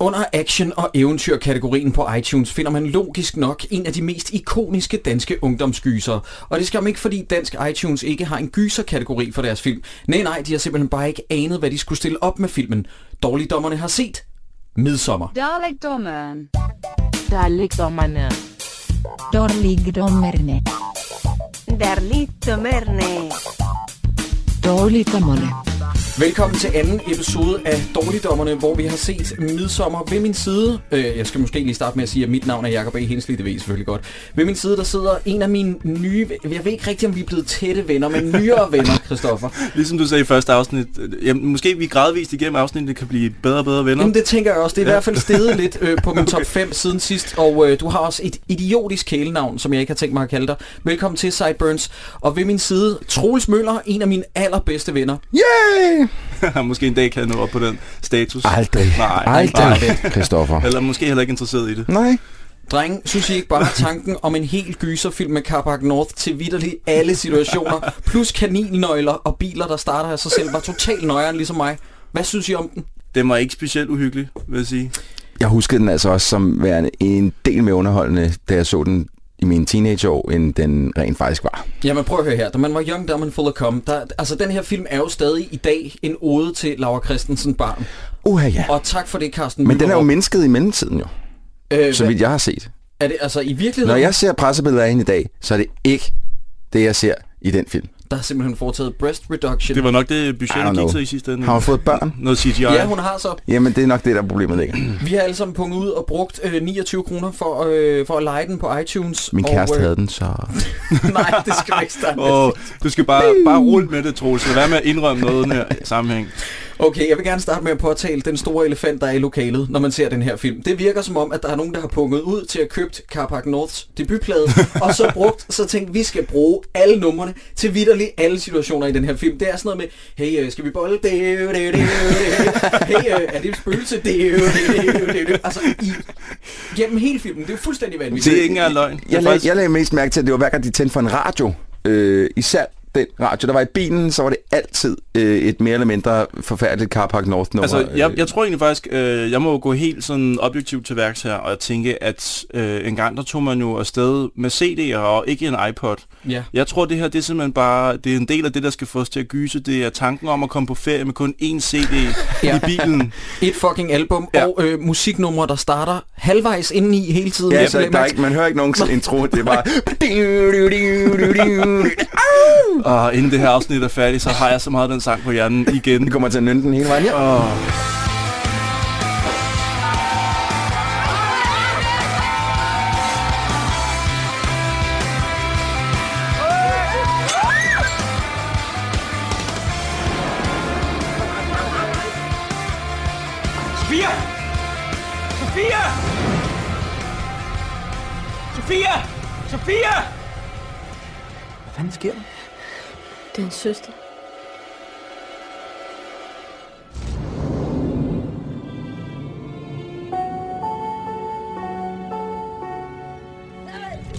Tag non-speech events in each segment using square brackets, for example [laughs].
Under action- og eventyr-kategorien på iTunes finder man logisk nok en af de mest ikoniske danske ungdomsgyser. Og det skal man ikke, fordi dansk iTunes ikke har en gyser-kategori for deres film. Nej, nej, de har simpelthen bare ikke anet, hvad de skulle stille op med filmen. Dårligdommerne har set Midsommer. Dalekdommeren. Dalekdommerne. Dårligdommerne. Darligdommerne. Dårligdommerne. Velkommen til anden episode af Dårligdommerne, hvor vi har set Midsommer ved min side. Øh, jeg skal måske lige starte med at sige, at mit navn er Jacob A. Hensli, det ved I selvfølgelig godt. Ved min side, der sidder en af mine nye... Jeg ved ikke rigtig, om vi er blevet tætte venner, men nyere venner, [laughs] Christoffer. Ligesom du sagde i første afsnit, øh, jamen, måske vi gradvist igennem afsnittet kan blive bedre og bedre venner. Jamen det tænker jeg også. Det er i Ja. hvert fald steget lidt øh, på min [laughs] top 5 siden sidst. Og øh, du har også et idiotisk kælenavn, som jeg ikke har tænkt mig at kalde dig. Velkommen til Sideburns. Og ved min side, Troels Møller, en af mine allerbedste venner. Yay! [laughs] måske en dag kan jeg nå op på den status. Aldrig. Nej, Aldrig, Christoffer. Eller måske heller ikke interesseret i det. Nej. Dreng, synes I ikke bare tanken om en helt gyserfilm med Carpark North til vidderligt alle situationer, plus kaninnøgler og biler, der starter af sig selv, var totalt nøjeren ligesom mig. Hvad synes I om den? Den var ikke specielt uhyggelig, vil jeg sige. Jeg huskede den altså også som værende en del mere underholdende, da jeg så den i mine teenageår, end den rent faktisk var. Jamen prøv at høre her. Da man var young, dumb and full of cum, der, altså den her film er jo stadig i dag en ode til Laura Christensen barn. Uha ja. Og tak for det, Carsten Men den er jo Møllerup. mindsket i mellemtiden jo, øh, så vidt jeg har set. Er det altså i virkeligheden? Når jeg ser pressebilleder af hende i dag, så er det ikke det, jeg ser i den film. Der er simpelthen foretaget breast reduction. Det var nok det I budget, don't der know. gik til i sidste ende. Har hun fået børn? Noget CGI. Ja, hun har så. Jamen, det er nok det, der er problemet ligger. [clears throat] Vi har alle sammen punget ud og brugt øh, 29 kroner for, øh, for at lege den på iTunes. Min og, kæreste øh, havde den, så... [laughs] Nej, det skal ikke starte med. Åh, du skal bare, bare rulle med det, Troels. Lad være med at indrømme noget i den her sammenhæng. Okay, jeg vil gerne starte med at påtale den store elefant, der er i lokalet, når man ser den her film. Det virker som om, at der er nogen, der har punget ud til at købt Carpark Norths debutplade, [laughs] og så brugt, så tænkt, vi skal bruge alle numrene til vidderligt alle situationer i den her film. Det er sådan noget med, hey, øh, skal vi bolle? Det, det, det, det. Hey, øh, er det et spøgelse? Det, det, det, det. Altså, i, gennem hele filmen, det er fuldstændig vanvittigt. Det er ikke engang løgn. Er Jeg, lag, jeg lagde mest mærke til, at det var hver gang, de tændte for en radio. Øh, især den radio, der var i bilen, så var det altid øh, et mere eller mindre forfærdeligt Carpark North nummer. Altså, jeg, jeg tror egentlig faktisk, øh, jeg må gå helt sådan objektivt til værks her, og tænke, at øh, en gang der tog man jo afsted med CD'er og ikke en iPod. Ja. Jeg tror, det her det er simpelthen bare, det er en del af det, der skal få os til at gyse. Det er tanken om at komme på ferie med kun én CD Ja. i bilen. [laughs] Et fucking album, Ja. og øh, musiknumre, der starter halvvejs indeni hele tiden. Ja, hvis så jeg lægger der er ikke, man hører ikke nogen sådan intro, det er bare... [laughs] Og inden det her afsnit er færdigt, så har jeg så meget den sang på hjernen igen. Det kommer til at nynde den hele vejen her. Åh. Sofia! Sofia! Hvad fanden sker der? Det er en søster.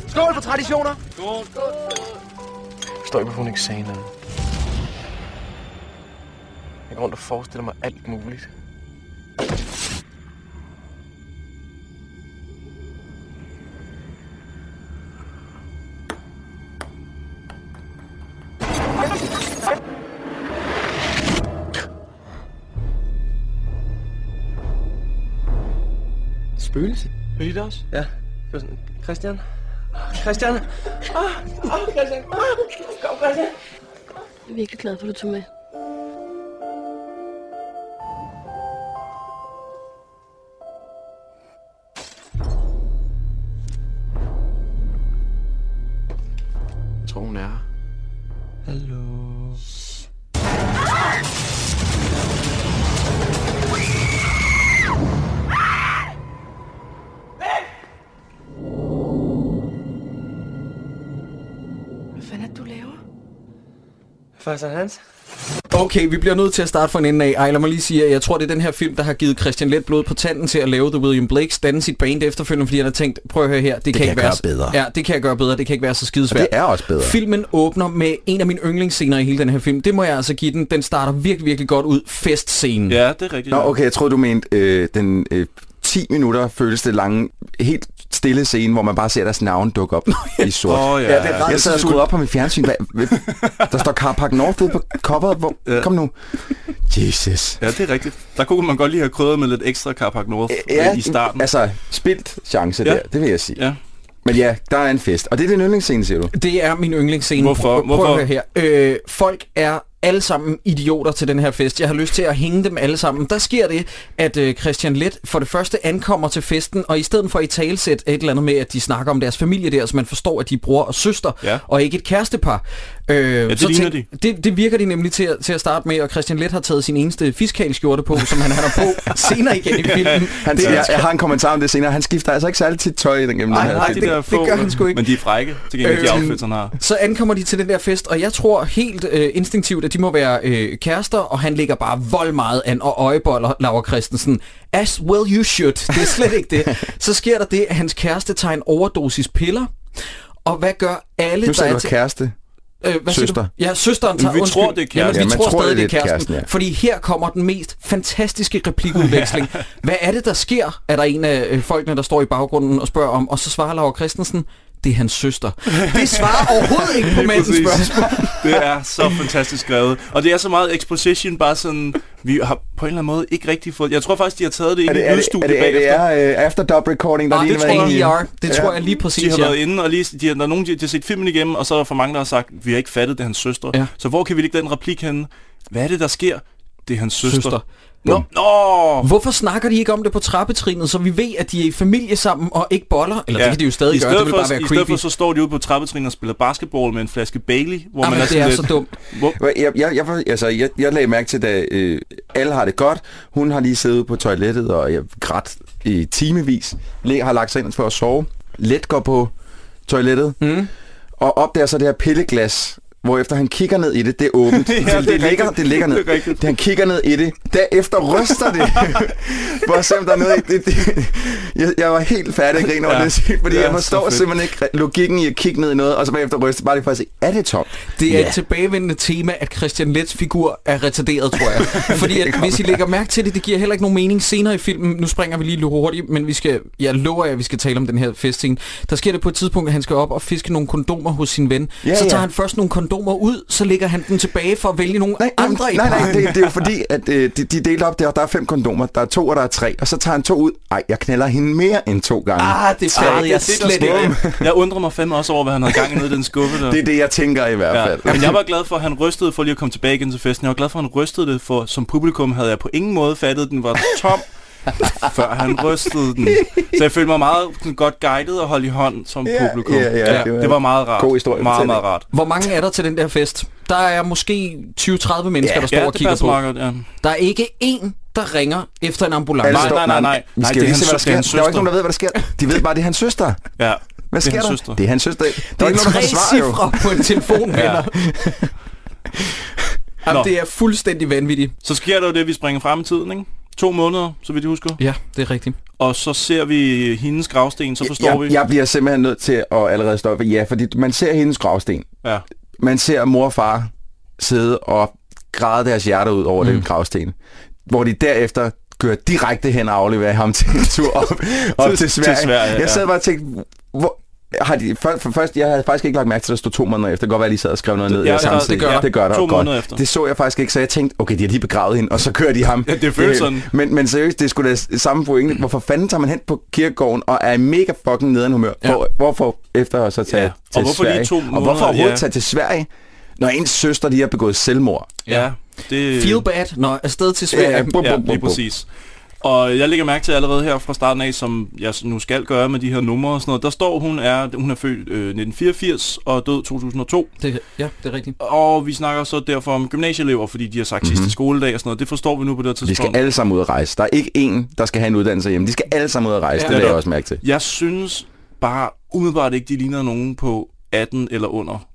Skål for traditioner! Jeg forstår ikke, hvorfor hun ikke sagde noget. Jeg går rundt og forestiller mig alt muligt. Spøgelse? Hører I det også? Ja. Det var sådan, Christian? Christian? Ah, ah, Christian! Ah, kom, Christian! Jeg er virkelig glad for, at du tog med. Er Hans. Okay, vi bliver nødt til at starte fra en ende af. Ej, lad mig lige sige, at jeg tror, det er den her film, der har givet Christian Let blod på tanden til at lave The William Blakes, danne sit band efterfølgende, fordi han har tænkt, prøv at høre her, det, kan, kan ikke jeg være bedre. Ja, det kan jeg gøre bedre, det kan ikke være så Og skidesvært. det er også bedre. Filmen åbner med en af mine yndlingsscener i hele den her film. Det må jeg altså give den. Den starter virkelig, virkelig godt ud. Festscenen. Ja, det er rigtigt. Nå, okay, jeg troede, du mente øh, den øh, 10 minutter føles det lange, helt stille scene, hvor man bare ser deres navn dukke op [laughs] i sort. Åh, ja. Ja, det er ret- Jeg sad og skruede op på mit fjernsyn. Hvad, [laughs] der står Carpark North ude på coveret. Hvor, Ja. Kom nu. Jesus. Ja, det er rigtigt. Der kunne man godt lige have krydret med lidt ekstra Carpark North ja, i starten. Altså, spildt chance Ja. der, det vil jeg sige. Ja. Men ja, der er en fest. Og det er din yndlingsscene, siger du? Det er min yndlingsscene. Hvorfor? Prøv, prøv Hvorfor? at høre her. Øh, folk er alle sammen idioter til den her fest. Jeg har lyst til at hænge dem alle sammen. Der sker det, at øh, Christian Let for det første ankommer til festen, og i stedet for i talsæt et eller andet med, at de snakker om deres familie der, så man forstår, at de er bror og søster, Ja. og ikke et kærestepar. Øh, det så tænk- Det, det virker de nemlig til at, til at starte med, og Christian Let har taget sin eneste fiskalskjorte på, som han har på [laughs] senere igen i filmen. Han, Det jeg, jeg, har en kommentar om det senere. Han skifter altså ikke særlig tit tøj gennem Ej, den her nej, det- der få, gør han sgu ikke. Men de er frække, til gengæld de Øhm, outfits, han har. Så ankommer de til den der fest, og jeg tror helt øh, instinktivt, at de må være øh, kærester, og han ligger bare vold meget an og øjeboller Laura Christensen. As well you should. Det er slet ikke det. [laughs] Så sker der det, at hans kæreste tager en overdosis piller. Og hvad gør alle, Nu der sagde er du til... kæreste. Øh, hvad siger Søster. du? Ja, søsteren tager... vi undskyld. tror, det er kæresten. Jamen, vi Ja, man tror, tror, stadig, det er kæresten. kæresten, ja. Fordi her kommer den mest fantastiske replikudveksling. [laughs] Hvad er det, der sker? Er der en af øh, folkene, der står i baggrunden og spørger om, og så svarer Laura Christensen, det er hans søster. Det svarer overhovedet ikke på præcis. spørgsmål. Det er så fantastisk skrevet. Og det er så meget exposition, bare sådan... Vi har på en eller anden måde ikke rigtig fået... Jeg tror faktisk, de har taget det ind i er det, er lydstudiet det, er det bagefter. er, øh, after dub recording, der Nej, lige det har tror jeg, ER. Det tror jeg lige præcis, De har ja. været inde, og lige, de har, der er nogen, de, de har set filmen igennem, og så er der for mange, der har sagt, vi har ikke fattet, det er hans søster. Ja. Så hvor kan vi lægge den replik henne? Hvad er det, der sker? Det er hans søster. Søster. Nå, nå! Hvorfor snakker de ikke om det på trappetrinet, så vi ved, at de er i familie sammen og ikke boller? Eller ja. det kan de jo stadig I gøre, det vil for, bare være I stedet creepy. for, så står de ude på trappetrin og spiller basketball med en flaske Bailey, hvor Jamen, man er det er lidt... så dumt. Hvor, Jeg, jeg, jeg, altså, jeg, jeg lagde mærke til, da øh, alle har det godt. Hun har lige siddet på toilettet og jeg grædt i timevis. Le har lagt sig ind for at sove. Let går på toilettet. Mm. Og opdager så det her pilleglas, hvorefter han kigger ned i det. Det er åbent. [laughs] Ja, det, det er det, ligger, det ligger ned. Det er rigtigt. Det, han kigger ned i det. Derefter ryster det. [laughs] for at se, om der er noget i det. det jeg, jeg var helt færdig at grine over Ja. det, [laughs] fordi Ja, jeg forstår simpelthen ikke logikken i at kigge ned i noget, og så bagefter ryste bare lige for at se, er det tomt? Det er Ja. et tilbagevendende tema, at Christian Lets figur er retarderet, tror jeg. Fordi at, hvis I lægger mærke til det, det giver heller ikke nogen mening senere i filmen. Nu springer vi lige lidt hurtigt, men vi skal, jeg lover jer, at vi skal tale om den her festscene. Der sker det på et tidspunkt, at han skal op og fiske nogle kondomer hos sin ven. Ja, så tager ja. han først nogle kondomer ud, så lægger han dem tilbage for at vælge nogle Nej, andre i nej, nej, det, det er jo fordi, at øh, de, de delte op der, og der er fem kondomer, der er to, og der er tre, og så tager han to ud. Ej, jeg knaller hende mere end to gange. Ah, det er jeg det, slet ikke. Jeg undrer mig fandme også over, hvad han havde gang i nede i den skuffe der. Det er det, jeg tænker i hvert Ja. fald. Men jeg var glad for, at han rystede for lige at komme tilbage igen til festen. Jeg var glad for, at han rystede det, for som publikum havde jeg på ingen måde fattet, at den var tom, [laughs] før han rystede den. Så jeg følte mig meget sådan, godt guidet og holdt i hånd som Ja, publikum. ja, ja, det var det var meget rart. god historie. Meget, meget det. rart. Hvor mange er der til den der fest? Der er måske 20-30 mennesker, Ja, der står Ja, og det kigger på. meget godt, ja. Der er ikke én, der ringer efter en ambulance. Nej, står- nej, nej, nej. Vi Nej, skal det er lige se, hans- hvad der det er sker. Der er jo ikke nogen, der ved, hvad der sker. De ved bare, det er hans søster. Ja, Hvad det er sker hans der? søster. Det er hans søster. Der Det er ikke nogen, der forsvarer jo. på en telefon, [laughs] venner. Jamen, det er fuldstændig vanvittigt. Så sker der jo det, at vi springer frem i tiden, ikke? To måneder, så vidt jeg husker. Ja, det er rigtigt. Og så ser vi hendes gravsten, så forstår vi. Jeg, jeg bliver simpelthen nødt til at allerede stoppe. Ja, fordi man ser hendes gravsten. Ja. Man ser mor og far sidde og græde deres hjerter ud over mm. den gravsten. Hvor de derefter kører direkte hen og afleverer ham til en tur op, [laughs] op Til- til, til Sverige. Sverige, ja. Jeg sad bare og tænkte, hvor, har de, for, for først, jeg havde faktisk ikke lagt mærke til, at der stod to måneder efter. Det kan godt være, at de sad og skrev noget ned Ja, ja, det gør- samtidig. det gør der. det gør der To godt. måneder efter. Det så jeg faktisk ikke, så jeg tænkte, okay, de har lige begravet hende, og så kører de ham. Ja, det føles sådan. Men, men seriøst, det skulle da samme pointe. Hvorfor fanden tager man hen på kirkegården og er i mega fucking nederen humør? Ja. Ja. Hvor, hvorfor efter at så tage Ja. ja. Og til hvorfor lige Sverige? to og måneder? hvorfor overhovedet Ja. tage til Sverige, når ens søster lige har begået selvmord? Ja, det... Feel bad, når afsted til Sverige. Ja, bum, Ja, bum, bum, lige bum. præcis. Og jeg lægger mærke til allerede her fra starten af, som jeg nu skal gøre med de her numre og sådan noget, der står, hun er, hun er født øh, 1984 og død 2002. Det, ja, det er rigtigt. Og vi snakker så derfor om gymnasieelever, fordi de har sagt mm-hmm. sidste skoledag og sådan noget. Det forstår vi nu på det her De tidspunkt. skal alle sammen ud at rejse. Der er ikke en, der skal have en uddannelse hjemme. De skal alle sammen ud at rejse. Ja, det vil netop. jeg også mærke til. Jeg synes bare umiddelbart ikke, de ligner nogen på 18 eller under.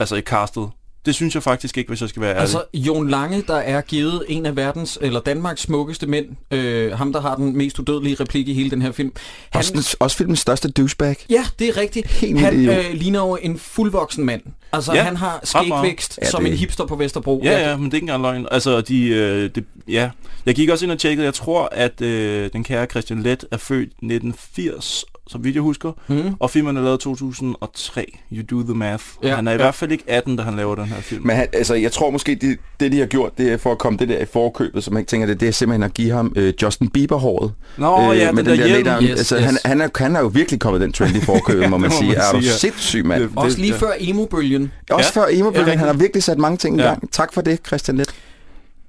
Altså i castet. Det synes jeg faktisk ikke, hvis jeg skal være ærlig. Altså, Jon Lange, der er givet en af verdens, eller Danmarks smukkeste mænd, øh, ham der har den mest udødelige replik i hele den her film. Han, Også, den, også filmens største douchebag. ja, det er rigtigt. Helt han øh, ligner jo en fuldvoksen mand. Altså, Ja, han har skægvækst Ja, som det- en hipster på Vesterbro. Ja, ja, men det er ikke engang løgn. Altså, de, øh, det, ja. Jeg gik også ind og tjekkede, jeg tror, at øh, den kære Christian Let er født 1980, så vidt jeg husker. Mm. Og filmen er lavet 2003. You do the math. Ja, Ja, han er i ja. hvert fald ikke 18, da han laver den her film. Men han, altså, jeg tror måske, det, det de har gjort, det er for at komme det der i forkøbet, som jeg tænker, det, det er simpelthen at give ham øh, Justin Bieber-håret. Nå, ja, med den der hjelm. later- Yes, altså, yes. Han, han, er, han er jo virkelig kommet den trend i forkøbet, [laughs] må man det må sige. man er du ja. sindssyg, mand? Det- Også lige ja. før emo-bølgen, Også Ja. før emo Ja, han har virkelig sat mange ting i Ja. gang. Tak for det, Christian Let.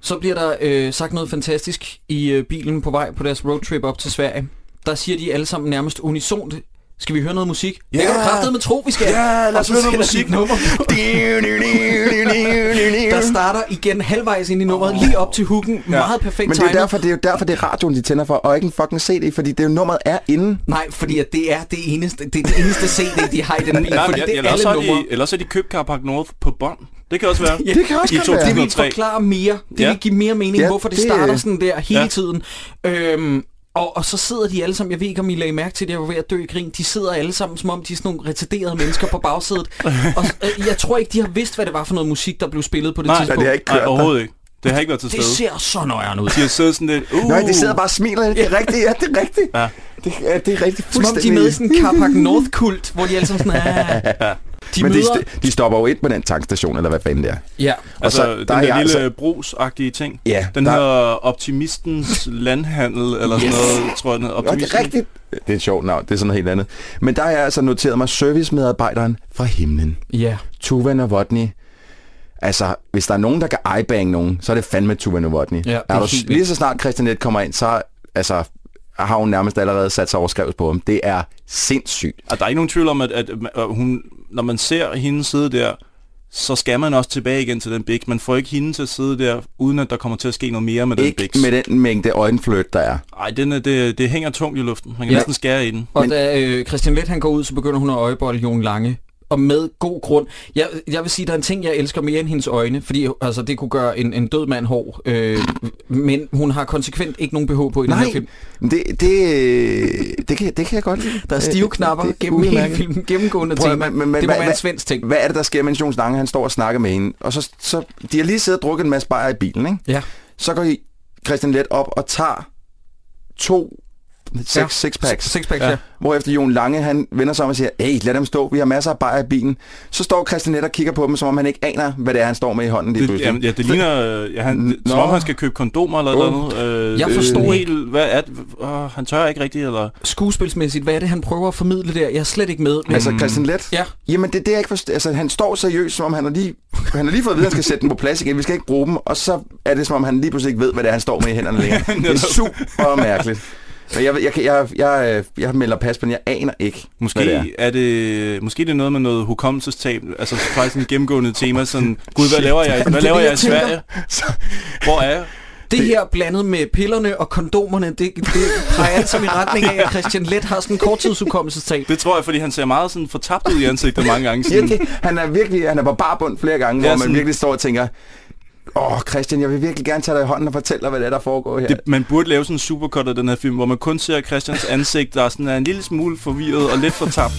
så bliver der øh, sagt noget fantastisk i øh, bilen på vej på deres roadtrip op til Sverige. Der siger de alle sammen nærmest unisont, skal vi høre noget musik? Ja. Det kan du kraftedeme med tro, vi skal. Ja, lad os høre noget musik. nummer. [laughs] Der starter igen halvvejs ind i nummeret, lige op til hooken. Meget perfekt Men det er, derfor, det er jo derfor, det er radioen, de tænder for, og ikke en fucking CD, fordi det er jo nummeret er inde. Nej, fordi at det er det eneste, det er det eneste CD, de har i den bil. Nej, fordi men, det er alle har numre. de, eller også har de købt Carpark North på bånd. Det kan også være. [laughs] Ja, Det kan også I godt være. Det vil 2003. forklare mere. Det Ja. vil give mere mening, Ja, hvorfor det det- starter sådan der hele Ja. tiden. Øhm, og, og så sidder de alle sammen, jeg ved ikke om I lagde mærke til det, jeg var ved at dø i grin, de sidder alle sammen som om de er sådan nogle retarderede mennesker på bagsædet. [laughs] og øh, jeg tror ikke, de har vidst, hvad det var for noget musik, der blev spillet på det Nej, tidspunkt. det har ikke Nej, kørt der. overhovedet ikke. Det har ikke været til det stede. ser så nøjeren ud. De har siddet sådan lidt... Uh, Nej, de sidder bare og smiler. Det er rigtigt, ja, det er rigtigt. Ja. Det, ja, det er rigtigt Som om de er med i sådan en Carpark North-kult, hvor de alle sammen sådan, [laughs] ah. De Men de, møder... st- de stopper jo ind på den tankstation, eller hvad fanden det er. Ja, Altså, så, der den er der lille altså- brugsagtige ting. Ja, Den der- hedder Optimistens Landhandel, eller sådan noget, tror jeg. den hedder. Og det er rigtigt. Det er et sjovt navn, det er sådan noget helt andet. Men der har jeg altså noteret mig servicemedarbejderen fra himlen. ja. Tuva Novotny. Altså, hvis der er nogen, der kan eyebange nogen, så er det fandme Tuva Novotny. Ja, er du, lige så snart Christian Net kommer ind, så altså, har hun nærmest allerede sat sig overskrevet på ham. Det er sindssygt. Og der er ikke nogen tvivl om, at, at, at hun, når man ser hende sidde der, så skal man også tilbage igen til den big. Man får ikke hende til at sidde der, uden at der kommer til at ske noget mere med den Ikke big. med den mængde øjenfløjt, der er. Ej, den er, det, det hænger tungt i luften. Man kan Ja. næsten skære i den. Og Men- da øh, Christian Let han går ud, så begynder hun at øjebolde Jon Lange. Og med god grund. Jeg, jeg vil sige, der er en ting, jeg elsker mere end hendes øjne, fordi altså, det kunne gøre en, en død mand hård. Øh, men hun har konsekvent ikke nogen BH på i den her Nej, film. det, det, det, kan, det kan jeg godt lide. Der er stive knapper Det- det gennem hele udmærket. filmen, gennemgående Prøv at- tema. men- men- det må hvad- være en svensk ting. Hvad er det, der sker, mens Jon Lange han står og snakker med hende? Og så, så de har lige siddet og drukket en masse bajer i bilen, ikke? Ja. Så går I Christian Let op og tager to seks, Ja. ja. sixpacks. Sixpacks, ja. Ja. Hvorefter Jon Lange, han vender sig om og siger, hey, lad dem stå, vi har masser af bajer i bilen. Så står Christian Let og kigger på dem, som om han ikke aner, hvad det er, han står med i hånden lige Det, pludselig. jamen, ja, det ligner, øh, ja, han, det, som Nå. om han skal købe kondomer eller Åh. noget. Øh, Jeg det forstår ikke. Helt, hvad er det? Uh, han tør ikke rigtigt, eller... Skuespilsmæssigt, hvad er det, han prøver at formidle der? Jeg er slet ikke med. Men, Altså Christian Let? Ja. Jamen det er det, jeg ikke forstår. Altså han står seriøst, som om han har lige, han har lige fået at vide, at han skal sætte den på plads igen. Vi skal ikke bruge dem. Og så er det, som om han lige pludselig ikke ved, hvad det er, han står med i hænderne længere. [laughs] Det er super mærkeligt. Men jeg, jeg, jeg, jeg, jeg, jeg melder pas på den. Jeg aner ikke, Måske hvad det er. er. det måske det er noget med noget hukommelsestab, altså faktisk en gennemgående tema, sådan, gud, hvad laver jeg, hvad er laver det, jeg i. Sverige? Hvor er jeg? Det her blandet med pillerne og kondomerne, det, det peger alt sammen i retning af, at Christian Let har sådan en korttidshukommelsestab. Det tror jeg, fordi han ser meget sådan fortabt ud i ansigtet mange gange. Ja, Sådan, han er virkelig, han er på barbund flere gange, Ja, hvor man sådan- virkelig står og tænker, åh oh, Christian, jeg vil virkelig gerne tage dig i hånden og fortælle dig, hvad det er, der foregår her. det, man burde lave sådan en supercut af den her film, hvor man kun ser Christians ansigt, der er sådan er en lille smule forvirret og lidt fortabt.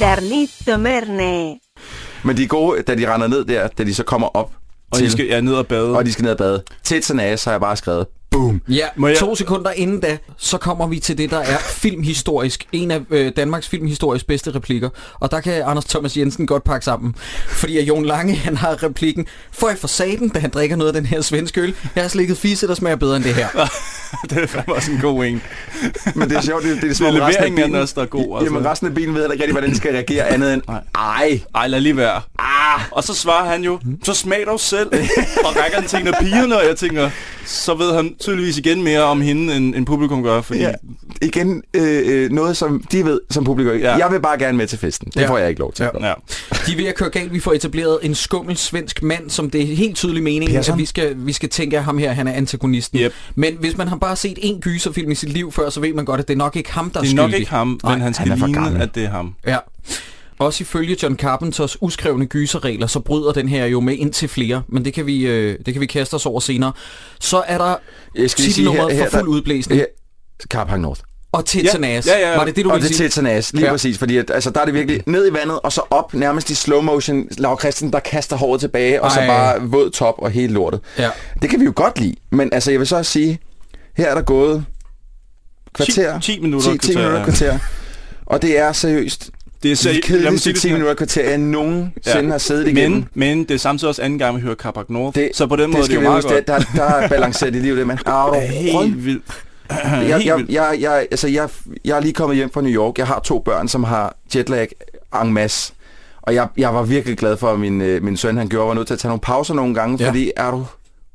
Darlito Merne. Men de er gode, da de render ned der, da de så kommer op Og til, de skal ja, ned og bade. og de skal ned og bade. Tits and ass har jeg bare skrevet. Boom. Ja, Må jeg- to sekunder inden da, så kommer vi til det, der er filmhistorisk. En af øh, Danmarks filmhistorisk bedste replikker. Og der kan Anders Thomas Jensen godt pakke sammen. Fordi at Jon Lange, han har replikken, for jeg for saten, da han drikker noget af den her svenske øl. Jeg har slikket fisse, der smager bedre end det her. [laughs] [laughs] det er fandme også en god en. Men det er sjovt, det, det er, det som om [laughs] Det resten af af bilen, den også, der er god, altså. Jamen resten af bilen ved heller ikke rigtig, hvordan de skal reagere andet end, Nej. ej, Ej, lad lige være. Og så svarer han jo, så smag dog selv. og rækker den til en af pigerne, og jeg tænker, så ved han tydeligvis igen mere om hende, end, end publikum gør. Fordi Ja. Igen, øh, øh, noget som de ved som publikum. Ja. Jeg vil bare gerne med til festen. Det Ja. får jeg ikke lov til. Ja. Ja. De er ved at køre galt. Vi får etableret en skummel svensk mand, som det er helt tydeligt meningen, Persson? at vi skal, vi skal tænke, at ham her han er antagonisten. Yep. Men hvis man har bare set en gyserfilm i sit liv før, så ved man godt, at det er nok ikke ham, der er Det er nok ikke ham, Nej, men han skal han er for ligne, gammel. at det er ham. Ja. Også ifølge John Carpenters uskrevne gyserregler, så bryder den her jo med ind til flere, men det kan vi, øh, det kan vi kaste os over senere. Så er der Jeg skal lige sige, titelnummeret her- her- for fuld udblæsning, Her, Carpark North. og Tetsanas. Ja, ja, ja. Var det det, du og ville det sige? er Tetanas, lige Ja. ja. præcis, fordi at, altså, der er det virkelig ned i vandet, og så op nærmest i slow motion, Laura Christensen, der kaster håret tilbage, og så Ej. bare våd top og hele lortet. Ja. Det kan vi jo godt lide, men altså, jeg vil så også sige, her er der gået kvarter, 10 minutter, 10, 10 kvarter, minutter kvarter, og det er seriøst Det er seriøst. Mig kedeligste sige det 10 sådan her. minutter kvarter, jeg nogensinde Ja. har siddet igennem. Men, men det er samtidig også anden gang, vi hører Carpark North. Det- så på den måde det det er det jo meget godt. der, der er balanceret i livet, det man. Er du rød? Helt vildt. [clears throat] jeg, jeg, jeg, jeg, altså jeg, jeg er lige kommet hjem fra New York. Jeg har to børn, som har jetlag en masse. Og jeg, jeg var virkelig glad for, at min, øh, min søn han gjorde, var nødt til at tage nogle pauser nogle gange, ja. fordi er du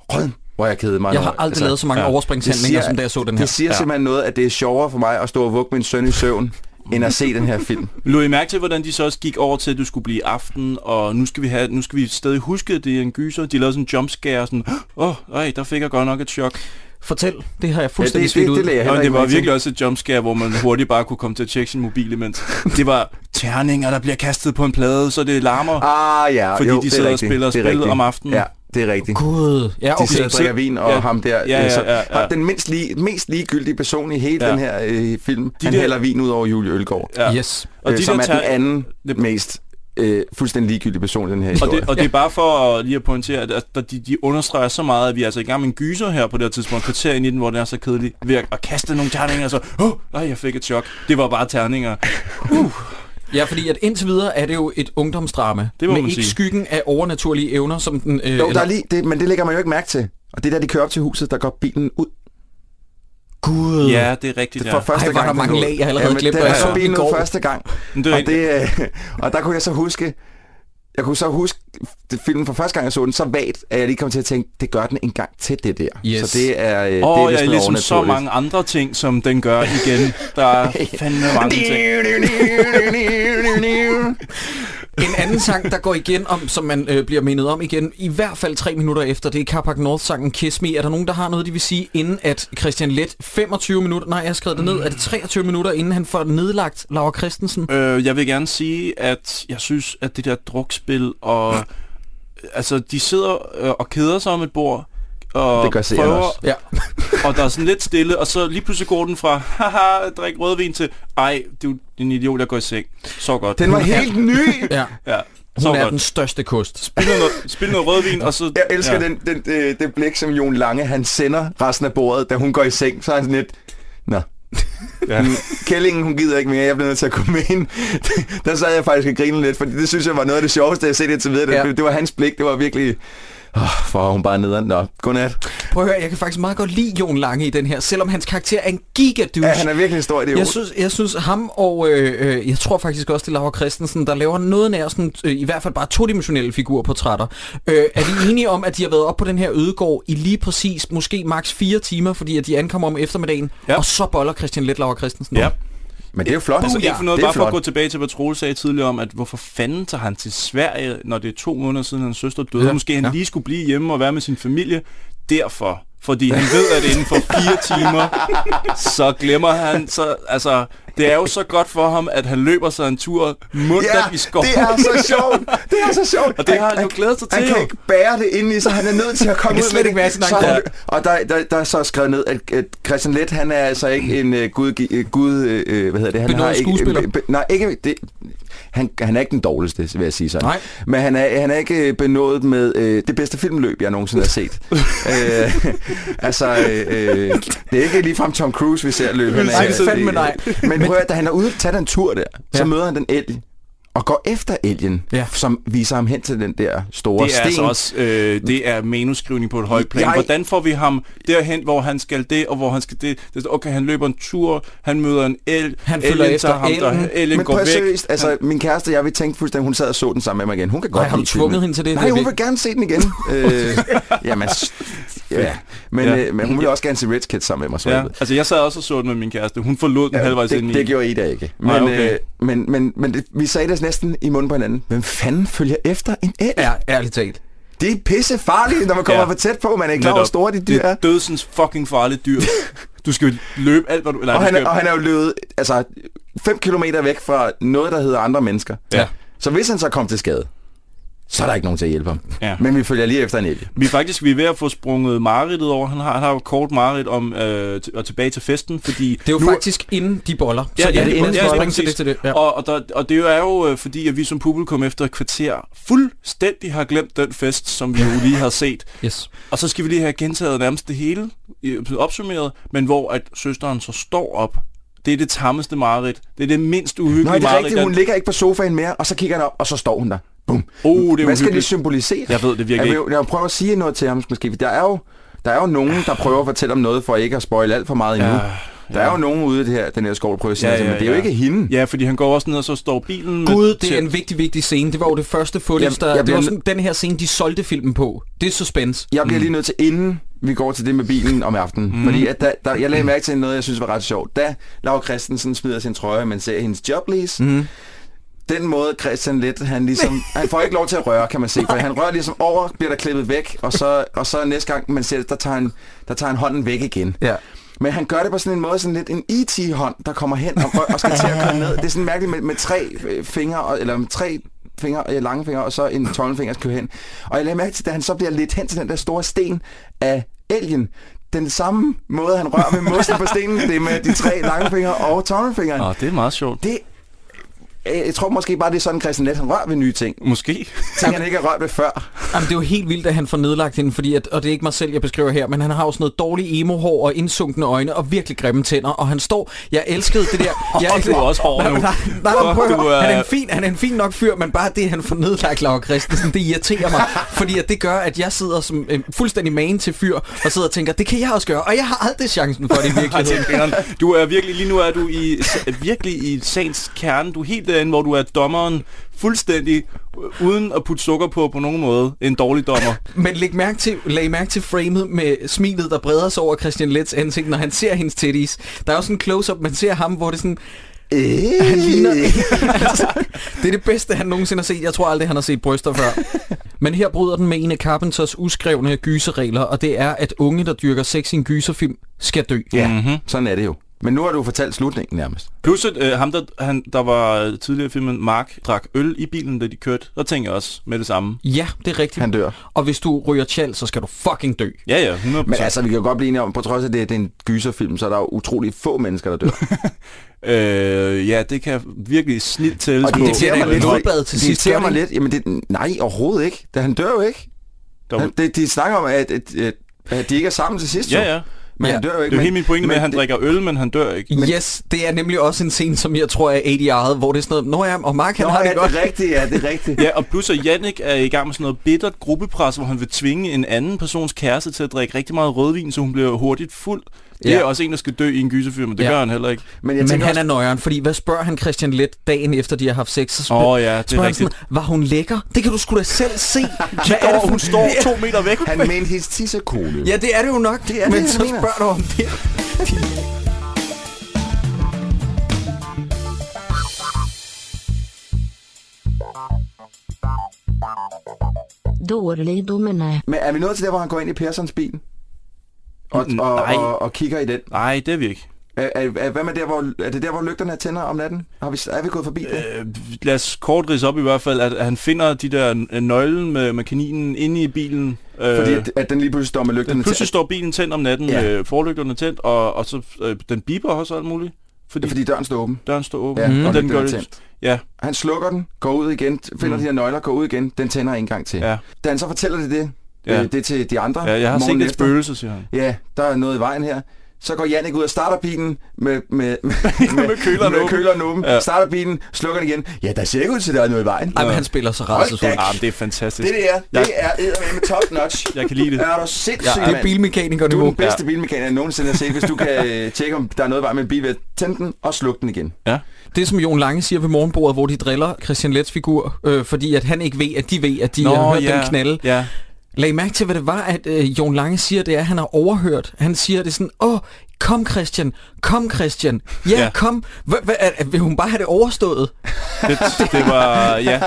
rød, hvor jeg kedede mig. Jeg har aldrig lavet så mange ja. overspringshandlinger, som da jeg så den her. Det siger Ja. ja. simpelthen noget, at det er sjovere for mig at stå og vugge min søn i søvn, end at se den her film. [laughs] Lå I mærke til, hvordan de så også gik over til, at du skulle blive aften, og nu skal vi, have, nu skal vi stadig huske, at det er en gyser. De lavede sådan en jumpscare, sådan, åh, oh, ej, der fik jeg godt nok et chok. Fortæl, det har jeg Ja, fuldstændig det, svidt det, ud. det lagde jeg Nå, det var virkelig også et jumpscare, hvor man hurtigt bare kunne komme til at tjekke sin mobil imens. Det var terninger, der bliver kastet på en plade, så det larmer, Ah ja, fordi jo, de det er sidder og spiller Det er spillet rigtigt. om aftenen. Ja, det er rigtigt. Gud, ja, De okay. sidder og drikker vin, og Ja. ja. ham der, Ja, ja, så, ja, ja. den mindst, lige, mest ligegyldige person i hele Ja. ja. den her øh, film, De han der- hælder vin ud over Julie Ølgaard. Ja. Yes. Og øh, de som der er den anden det- mest øh, fuldstændig ligegyldige person i den her Og historie. det, og det er bare for at, lige at pointere, at, de, de understreger så meget, at vi er altså i gang med en gyser her på det her tidspunkt, kvarter ind i den, hvor den er så kedelig, ved at, at kaste nogle terninger, og så, åh, oh, nej, jeg fik et chok. Det var bare terninger. [laughs] Ja, fordi at indtil videre er det jo et ungdomsdrama. Det må med man ikke sige. skyggen af overnaturlige evner, som den... Øh, jo, der er lige, det, men det lægger man jo ikke mærke til. Og det er da de kører op til huset, der går bilen ud. Gud. Ja, det er rigtigt, For ja. første Ej, er der gang, mange lag, jeg allerede Jamen, glemt, den hvad jeg er så bilen ud første gang. Det Og, det, øh, [laughs] og der kunne jeg så huske, jeg kunne så huske det, filmen for første gang, jeg så den, så vagt, at jeg lige kom til at tænke, det gør den en gang til det der. Yes. Så det er, øh, det Åh, er ja, ligesom så mange andre ting, som den gør igen. Der er [laughs] fandme mange ting. [laughs] [laughs] En anden sang, der går igen om, som man øh, bliver mindet om igen, i hvert fald tre minutter efter, det er Carpac North-sangen Kiss Me. Er der nogen, der har noget, de vil sige, inden at Christian Let 25 minutter, nej, jeg har skrevet det ned, er det 23 minutter, inden han får nedlagt Laura Christensen? Øh, jeg vil gerne sige, at jeg synes, at det der drukspil og... Altså, de sidder øh, og keder sig om et bord, og Det gør seeren prøver, også. Ja. [laughs] og der er sådan lidt stille, og så lige pludselig går den fra, haha, drik rødvin til, ej, du er en idiot, jeg går i seng. Så godt. Den var [laughs] helt ny! ja. Ja, så Hun er godt. den største kost. Spil noget, spil noget rødvin, og så... Jeg elsker ja. den, den, det, det blik, som Jon Lange, han sender resten af bordet, da hun går i seng. Så er han sådan lidt, nå. Ja. Ja. Kællingen, hun gider ikke mere, jeg bliver nødt til at komme med ind. [laughs] der sad jeg faktisk og grine lidt, fordi det synes jeg var noget af det sjoveste, jeg har set indtil videre. Ja. Ja. Det var hans blik, det var virkelig... Oh, for hun bare nederen. Nå, godnat. Prøv at høre, jeg kan faktisk meget godt lide Jon Lange i den her, selvom hans karakter er en gigadouche. Ja, han er virkelig en stor idiot. Jeg synes, jeg synes ham og øh, øh, jeg tror faktisk også det er Laura Christensen, der laver noget nær sådan, øh, i hvert fald bare todimensionelle figurportrætter. Øh, er vi [laughs] enige om, at de har været op på den her ødegård i lige præcis måske maks fire timer, fordi at de ankommer om eftermiddagen, Ja. og så boller Christian Let Laura Christensen? Ja. Men det er jo flot. Altså ikke for noget, det er bare for at gå tilbage til, hvad Troel sagde tidligere om, at hvorfor fanden tager han til Sverige, når det er to måneder siden, hans søster døde. Ja. Måske han Ja. lige skulle blive hjemme og være med sin familie. Derfor. Fordi han ved, at inden for fire [laughs] timer, så glemmer han, så, altså, det er jo så godt for ham, at han løber sig en tur mundt Ja, i skoven. det er så sjovt. Det er så sjovt. [laughs] Og det har han jo glædet sig Han til, kan jo. ikke bære det ind i sig. Han er nødt til at komme [laughs] kan ud slet med ikke være det. egen Så- krop. Og der, der, der er så skrevet ned, at, at Christian Let, han er altså ikke en uh, gud, uh, gud uh, hvad hedder det? Han Benådet ikke, skuespiller. be, nej, ikke, det, han, han er ikke den dårligste, vil jeg sige sådan. Nej. Men han er, han er ikke øh, benået med uh, det bedste filmløb, jeg nogensinde har set. uh, [laughs] altså, uh, det er ikke ligefrem Tom Cruise, vi ser løbe. Han er- Nej, fandme nej. Men prøv at, da han er ude og tage den tur der, så Ja. møder han den elg. Og går efter Alien, Ja. som viser ham hen til den der store Det er sten. altså også øh, det er manuskrivning på et højt plan. Jeg- Hvordan får vi ham derhen, hvor han skal det, og hvor han skal det? det er, okay, han løber en tur, han møder en el, Han følger efter tager ham, elgen. der, elgen Men går prøv væk. seriøst, altså min kæreste jeg, vi tænkte fuldstændig, hun sad og så den sammen med mig igen. Hun kan godt Nej, har du tvunget hende til det? Nej, hun vil gerne se den igen. [laughs] øh, jamen, ja. Men, Ja. øh, men hun vil også gerne se Rich Kids sammen med mig. Så Ja, altså jeg sad også og så den med min kæreste. Hun forlod den ja, halvvejs ind det, i. det gjorde Ida ikke. Men, Nej, okay. øh, men, men, men det, vi sagde det næsten i munden på hinanden. Hvem fanden følger efter en elg? Ja, ærligt talt. Det er pisse farligt, når man kommer Ja. for tæt på. Man er ikke klar, hvor store de dyr Det er. er dødsens fucking farligt dyr. [laughs] Du skal løbe alt, hvad du... Nej, Og han, skal, er, og han er jo løbet altså, 5 kilometer væk fra noget, der hedder andre mennesker. Ja. Så hvis han så kom til skade, så er der ikke nogen til at hjælpe ham. Ja. Men vi følger lige efter en elg. Vi er faktisk vi er ved at få sprunget mareridtet over. Han har, han har jo kort mareridt om øh, t- og tilbage til festen, fordi... Det er jo nu, faktisk inden de boller. Ja, så ja, det det er er inden ja, de lige springer til det til det. Ja. Og, og, der, og det er jo øh, fordi, at vi som publikum efter et kvarter fuldstændig har glemt den fest, som vi jo lige har set. [laughs] Yes. Og så skal vi lige have gentaget nærmest det hele, opsummeret, men hvor at søsteren så står op. Det er det tammeste mareridt. Det er det mindst uhyggelige Nej, det er mareridt. rigtigt. Hun ligger ikke på sofaen mere, og så kigger han op, og så står hun der. Bum. Oh, det er Hvad skal det symbolisere? Jeg ved det virkelig jeg vil, jeg vil prøve at sige noget til ham, måske. Der er jo, der er jo nogen, der prøver at fortælle om noget, for ikke at spoil alt for meget endnu. Ja, Der er jo nogen ude i det her, den her skov, der prøver at sige Ja, ja, men det er jo ja. ikke hende. Ja, fordi han går også ned, og så står bilen. Gud, det til- er en vigtig, vigtig scene. Det var jo det første footage, Jeg- der... jeg det bliver var sådan, den her scene, de solgte filmen på. Det er suspense. Jeg bliver lige nødt til, inden vi går til det med bilen om aftenen. Mm. Fordi at der, der, jeg lagde mærke til noget, jeg synes var ret sjovt. Da Laura Christensen smider sin trøje, man ser hendes joblease, mm. Den måde Christian lidt, han ligesom, han får ikke lov til at røre, kan man se, for han rører ligesom over, bliver der klippet væk, og så, og så næste gang man ser det, der tager han, der tager han hånden væk igen. Ja. Men han gør det på sådan en måde, sådan lidt en E.T.-hånd, der kommer hen og, og skal til at komme ned. Det er sådan mærkeligt med, med tre fingre, eller med tre fingre, øh, lange fingre, og så en tommelfinger skal hen. Og jeg lagde mærke til, da han så bliver lidt hen til den der store sten af elgen, den samme måde, han rører med musten på stenen, det er med de tre lange fingre og tommelfingeren. Nå, det er meget sjovt. Det, jeg tror måske bare, det er sådan, Christian Let, han rører ved nye ting. Måske. Ting, han ikke har rørt ved før. Jamen, det er jo helt vildt, at han får nedlagt hende, fordi at, og det er ikke mig selv, jeg beskriver her, men han har jo sådan noget dårligt emo-hår og indsunkne øjne og virkelig grimme tænder, og han står, jeg elskede det der. [laughs] Jeg, Åh, du er også hård nej, nu. nej, nej, nej, prøv at Fuck, du høre. er- han, er en fin, han er en fin nok fyr, men bare det, han får nedlagt Laura Christensen, det irriterer mig, fordi at det gør, at jeg sidder som en fuldstændig man til fyr, og sidder og tænker, det kan jeg også gøre, og jeg har aldrig chancen for det i [laughs] virkeligheden. Du er virkelig, lige nu er du i, virkelig i sagens kerne. Du er helt derinde, hvor du er dommeren fuldstændig, uden at putte sukker på på nogen måde. En dårlig dommer. [laughs] Men læg mærke til, lag mærke til framet med smilet, der breder sig over Christian Lets ansigt, når han ser hendes titties. Der er også en close-up, man ser ham, hvor det er sådan... Øh. Han ligner... [laughs] altså, det er det bedste, han nogensinde har set. Jeg tror aldrig, han har set bryster før. Men her bryder den med en af Carpenters uskrevne gyserregler, og det er, at unge, der dyrker sex i en gyserfilm, skal dø. Ja, mm-hmm. sådan er det jo. Men nu har du fortalt slutningen nærmest. Plus, at øh, ham, der, han, der var tidligere i filmen, Mark, drak øl i bilen, da de kørte. Der tænker jeg også med det samme. Ja, det er rigtigt. Han dør. Og hvis du ryger tjal, så skal du fucking dø. Ja, ja, 100%. Men altså, vi kan jo godt blive enige om, på trods af det, at det er en gyserfilm, så er der jo utrolig få mennesker, der dør. [laughs] Øh, ja, det kan virkelig snilt tælles Og det irriterer mig lidt. blodbad til det sidst, irriterer mig det lidt. Jamen, det, nej, overhovedet ikke. Da han dør jo ikke. Han, det, de snakker om, at, at, at, at de ikke er sammen til sidst. jo. ja, ja. Men Ja. han dør jo ikke. Det er jo helt min pointe med, at han det- drikker øl, men han dør ikke. Men... Yes, det er nemlig også en scene, som jeg tror er ADR'et, hvor det er sådan noget, Nå ja, og Mark han Nå, har ja, det godt. det er rigtigt, ja, det er rigtigt. Ja, og plus at Jannik er i gang med sådan noget bittert gruppepres, hvor han vil tvinge en anden persons kæreste til at drikke rigtig meget rødvin, så hun bliver hurtigt fuld. Det Ja. er også en, der skal dø i en gyserfilm, men det Ja. gør han heller ikke. Men jeg Men han er også, nøjeren, fordi hvad spørger han Christian Let dagen efter, de har haft sex? Så spørger, Åh ja, det er spørger han rigtigt. sådan, var hun lækker? Det kan du sgu da selv se. [laughs] Hvad Står, hun står to meter væk. han mente hendes tissekone. Ja, det er det jo nok. Det er det, Men jeg så mener. spørger du om det. Dårlig domene. Men er vi nået til der, hvor han går ind i Persons bil? Og, Mm, og, nej. og, og kigger i den? Nej, det er vi ikke. Er, er, er, hvad med der, hvor, er det der, hvor lygterne tænder om natten? Har vi, er vi gået forbi det? Øh, lad os kort ridse op i hvert fald, at han finder de der n- nøglen med, med kaninen inde i bilen. Øh, Fordi at, at den lige pludselig står med lygterne pludselig står bilen tændt om natten Ja. ja. med forlygterne tændt, og, og så øh, den biber også alt muligt. Fordi, Fordi døren står åben. døren står åben, Ja, ja, og den lygterne gør det. tændt. Ja, Han slukker den, går ud igen, finder Mm. de her nøgler, går ud igen. Den tænder en gang til. ja, Da han så fortæller det, det, Ja. øh, det til de andre ja, jeg har set et spøgelse, siger han. Ja, der er noget i vejen her. Så går Jannik ud og starter bilen med, med, [laughs] med, Med køleren med åben. køleren åben. Ja. Starter bilen, slukker den igen. Ja, der ser ikke ud til, at der er noget i vejen. Ej, men han spiller så rædselsfuldt. da Ah, det er fantastisk. Det der, det er eddermame top notch. [laughs] Jeg kan lide det. Er du sindssyg, Ja, det er mand? Du er den bedste bilmekaniker, jeg nogensinde har set. Hvis du kan [laughs] øh, tjekke, om der er noget i vejen med en bil, ved at tænde den og slukke den igen. Ja. Det som Jon Lange siger ved morgenbordet, hvor de driller Christian Lets figur, øh, fordi at han ikke ved, at de ved, at de har hørt den knalde. Ja. Lag mærke til, hvad det var, at øh, Jon Lange siger, det er, at han har overhørt. Han siger det sådan, åh, kom Christian, kom Christian, ja, Ja. kom. Hva, hva, er, vil hun bare have det overstået? Det, det var... Ja.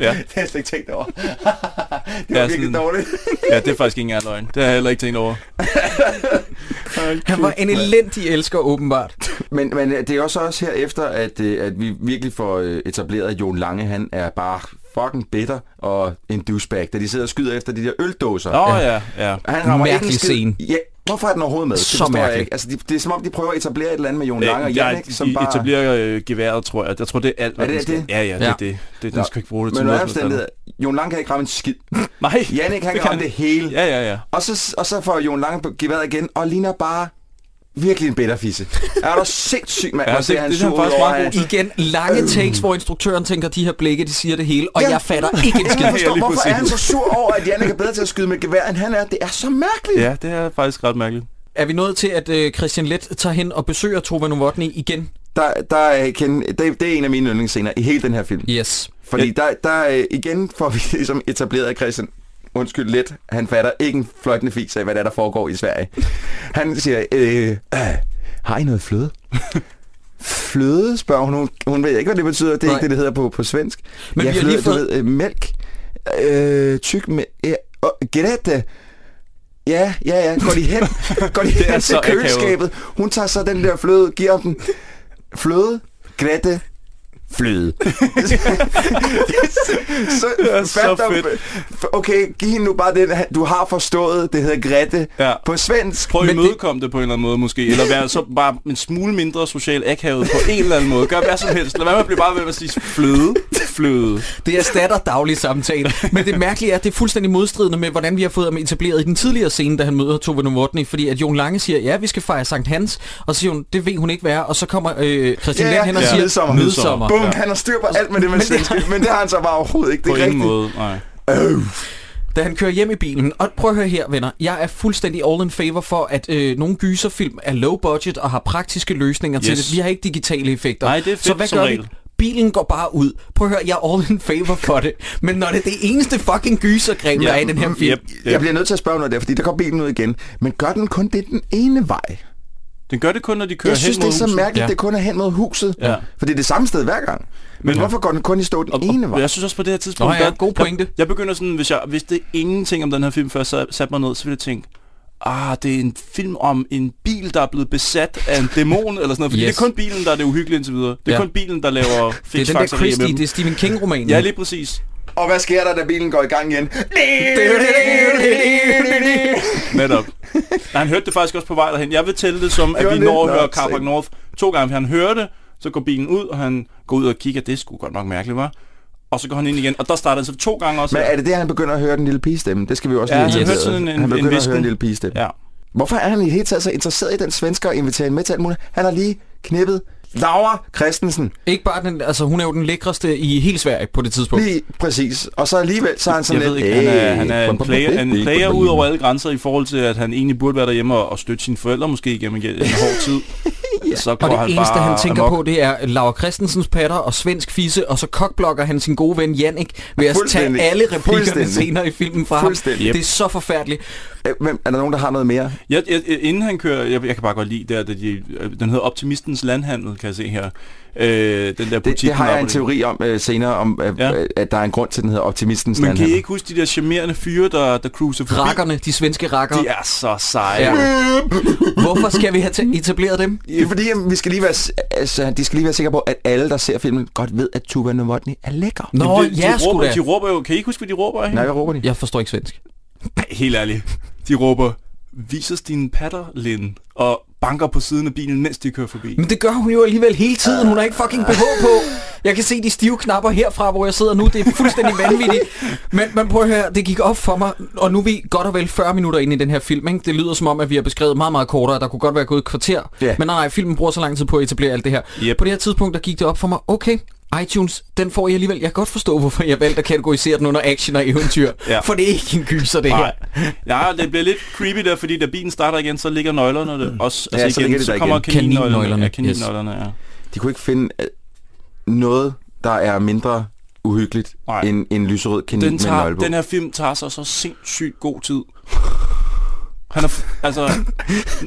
Ja. [laughs] Det har jeg slet ikke tænkt over. [laughs] det var Ja, virkelig sådan- dårligt. ja, det er faktisk ikke engang løgn. Det har jeg heller ikke tænkt over. [laughs] Han var en elendig elsker, åbenbart. Men, men det er også også her efter, at, øh, at vi virkelig får øh, etableret, at Jon Lange, han er bare fucking bitter og en douchebag, da de sidder og skyder efter de der øldåser. Åh, ja, ja. Han rammer ikke en Mærkelig skid. scene. Ja, hvorfor er den overhovedet med? Det Så forstår jeg mærkelig. ikke. Altså, de, det er som om, de prøver at etablere et eller andet med Jon Lange og Øh, Jannik, de som bare... etablerer øh, geværet, tror jeg. Jeg tror, det er alt, hvad Er det den skal. det? Ja, ja, det Ja. er det. det den skal ikke bruge det Men til noget. helst omstændighed, Jon Lange kan ikke ramme en skid. Nej. Jannik, han det kan ramme det hele. Ja, ja, ja. Og så, og så får Jon Lange geværet igen, og ligner bare virkelig en bitterfisse. [laughs] Er du sindssyg, mand? Ja, Ja, det- det, han det er over, meget at-. Igen, lange takes, hvor instruktøren tænker, de her blikke, de siger det hele, og Ja. jeg fatter ikke en skid. Jeg forstår, Ja, hvorfor er han så sur over, at Jannik er bedre til at skyde med gevær, end han er? Det er så mærkeligt. Ja, det er faktisk ret mærkeligt. Er vi nået til, at øh, Christian Let tager hen og besøger Tove Novotny igen? Der, der er, Ken, det, det er en af mine yndlingsscener i hele den her film. Yes. Fordi der, der øh, igen får vi [laughs] ligesom etableret af Christian, undskyld lidt, han fatter ikke en fløjtende fis af, hvad der, er, der foregår i Sverige. Han siger, øh, øh, har I noget fløde? fløde, spørger hun. hun. Hun ved ikke, hvad det betyder. Det er Nej. ikke det, det hedder på, på svensk. Men ja, vi har fløde, lige fået- du ved, øh, mælk. Øh, tyk med... Øh, oh, Grete. Ja, ja, ja. Går de hen, [laughs] går de hen til køleskabet. Hun tager så den der fløde, giver dem fløde, Grete, fløde. [laughs] så, så fedt. Okay, giv hende nu bare den, du har forstået, det hedder Grete Ja. på svensk. Prøv at imødekomme det... det på en eller anden måde måske, eller være så bare en smule mindre social akavet på en eller anden måde. Gør hvad som helst. Lad være med at blive bare ved at sige fløde. Fløde. Det erstatter daglig samtale. Men det mærkelige er, at det er fuldstændig modstridende med, hvordan vi har fået ham etableret i den tidligere scene, da han møder Tove Novotny. Fordi at Jon Lange siger, ja, vi skal fejre Sankt Hans. Og så siger hun, det ved hun ikke er. Og så kommer øh, Christian Ja, Lent hen og ja. siger, Midsommer. midsommer. Bum, Ja. han har styr på alt med det med Men det svensk, men det har han så bare overhovedet ikke. Det På er ingen rigtigt. måde. Nej. Da han kører hjem i bilen, og prøv at høre her, venner, jeg er fuldstændig all in favor for, at øh, nogle gyserfilm er low budget og har praktiske løsninger yes. til det. Vi har ikke digitale effekter. Nej, det er Så fedt hvad som gør regel. vi? Bilen går bare ud. Prøv at høre, jeg er all in favor for det. Men når det er det eneste fucking gysergreb, der er i den her film, Yep, Jeg yep. bliver nødt til at spørge noget der, fordi der går bilen ud igen. Men gør den kun det den ene vej? Den gør det kun, når de kører Jeg synes, hen det er så huset. mærkeligt, Ja. det kun er hen mod huset. Ja. For det er det samme sted hver gang. Men Ja. hvorfor går den kun i stå den Og, ene vej? jeg synes også på det her tidspunkt, Nå ja, der- god pointe. Jeg, jeg begynder sådan, hvis jeg vidste ingenting om den her film, før jeg sat- satte mig ned, så ville jeg tænke, ah, det er en film om en bil, der er blevet besat af en dæmon, eller sådan noget. Fordi Yes. det er kun bilen, der er det uhyggelige indtil videre. Det er Ja. kun bilen, der laver det er den der med Christie, det er Stephen King-romanen. Ja, lige præcis. Og hvad sker der, da bilen går i gang igen? Netop. Nej, han hørte det faktisk også på vej derhen. Jeg vil tælle det som, at vi når at høre Carpark. North to gange, han hører det, så går bilen ud, og han går ud og kigger, det sgu godt nok mærkeligt, var. Og så går han ind igen, og der starter han så to gange også. Men er det det, han begynder at høre den lille pigestemme? Det skal vi også Ja, lige han have en- Han en begynder at høre hvisken. en lille pigestemme. Ja. Hvorfor er han i hele taget så interesseret i den svensker og inviterer hende med til alt muligt? Han har lige knippet Laura Christensen. Ikke bare den, altså hun er jo den lækreste i hele Sverige på det tidspunkt. Lige præcis. Og så alligevel, så er han sådan Jeg lidt... ikke, han er, "Hey, han er en player, en player ud bum." over alle grænser i forhold til, at han egentlig burde være derhjemme og, og støtte sine forældre måske igennem en, en [laughs] hård tid. Så Og går det han eneste, bare han tænker amok. på, det er Laura Christensens patter og svensk fisse, og så kokblokker han sin gode ven Jannik ved at tage alle replikkerne senere i filmen fra ham. Det er så forfærdeligt. Øh, Hvem, er der nogen, der har noget mere? Jeg, jeg, inden han kører, jeg, jeg kan bare godt lide det, at de, øh, den hedder Optimistens Landhandel, kan jeg se her. Øh, den der butik, Det, det har jeg en teori om øh, senere, om øh, Ja. ja. at der er en grund til, at den hedder Optimistens Men kan I Landhandel. ikke huske de der charmerende fyre, der, der cruiser forbi? Rakkerne, de svenske rakker. De er så seje. Ja. Hvorfor skal vi have ta- etableret dem? Det er fordi, at vi skal lige være, altså, de skal lige være sikre på, at alle, der ser filmen, godt ved, at Tuva Novotny er lækker. Nå, de, de, ja, sgu råber, da. de råber jo, kan I ikke huske, hvad de råber af Nej, hvad råber de? Jeg forstår ikke svensk. Helt ærligt. De råber, vis os dine patter, Lin. Og banker på siden af bilen, mens de kører forbi. Men det gør hun jo alligevel hele tiden. Hun har ikke fucking BH på. Jeg kan se de stive knapper herfra, hvor jeg sidder nu. Det er fuldstændig vanvittigt. Men, men prøv at høre, det gik op for mig. Og nu er vi godt og vel 40 minutter inde i den her film. Ikke? Det lyder som om, at vi har beskrevet meget, meget kortere. Der kunne godt være gået et kvarter. Ja. Men nej, nej, filmen bruger så lang tid på at etablere alt det her. Yep. På det her tidspunkt, der gik det op for mig. Okay, iTunes, den får jeg alligevel. Jeg kan godt forstå, hvorfor jeg valgte at kategorisere den under action og eventyr. Ja. For det er ikke en gyser, det Nej. her. Ja, det bliver lidt creepy der, fordi da bilen starter igen, så ligger nøglerne der også. Ja, så igen, ligger de så der kommer igen. kaninnøglerne. Kaninnøglerne, Ja, kaninnøglerne, ja. De kunne ikke finde øh, noget, der er mindre uhyggeligt Nej. end en lyserød kanin Den, med en tager, nøgle på. den her film tager sig så sindssygt god tid. Han er, altså,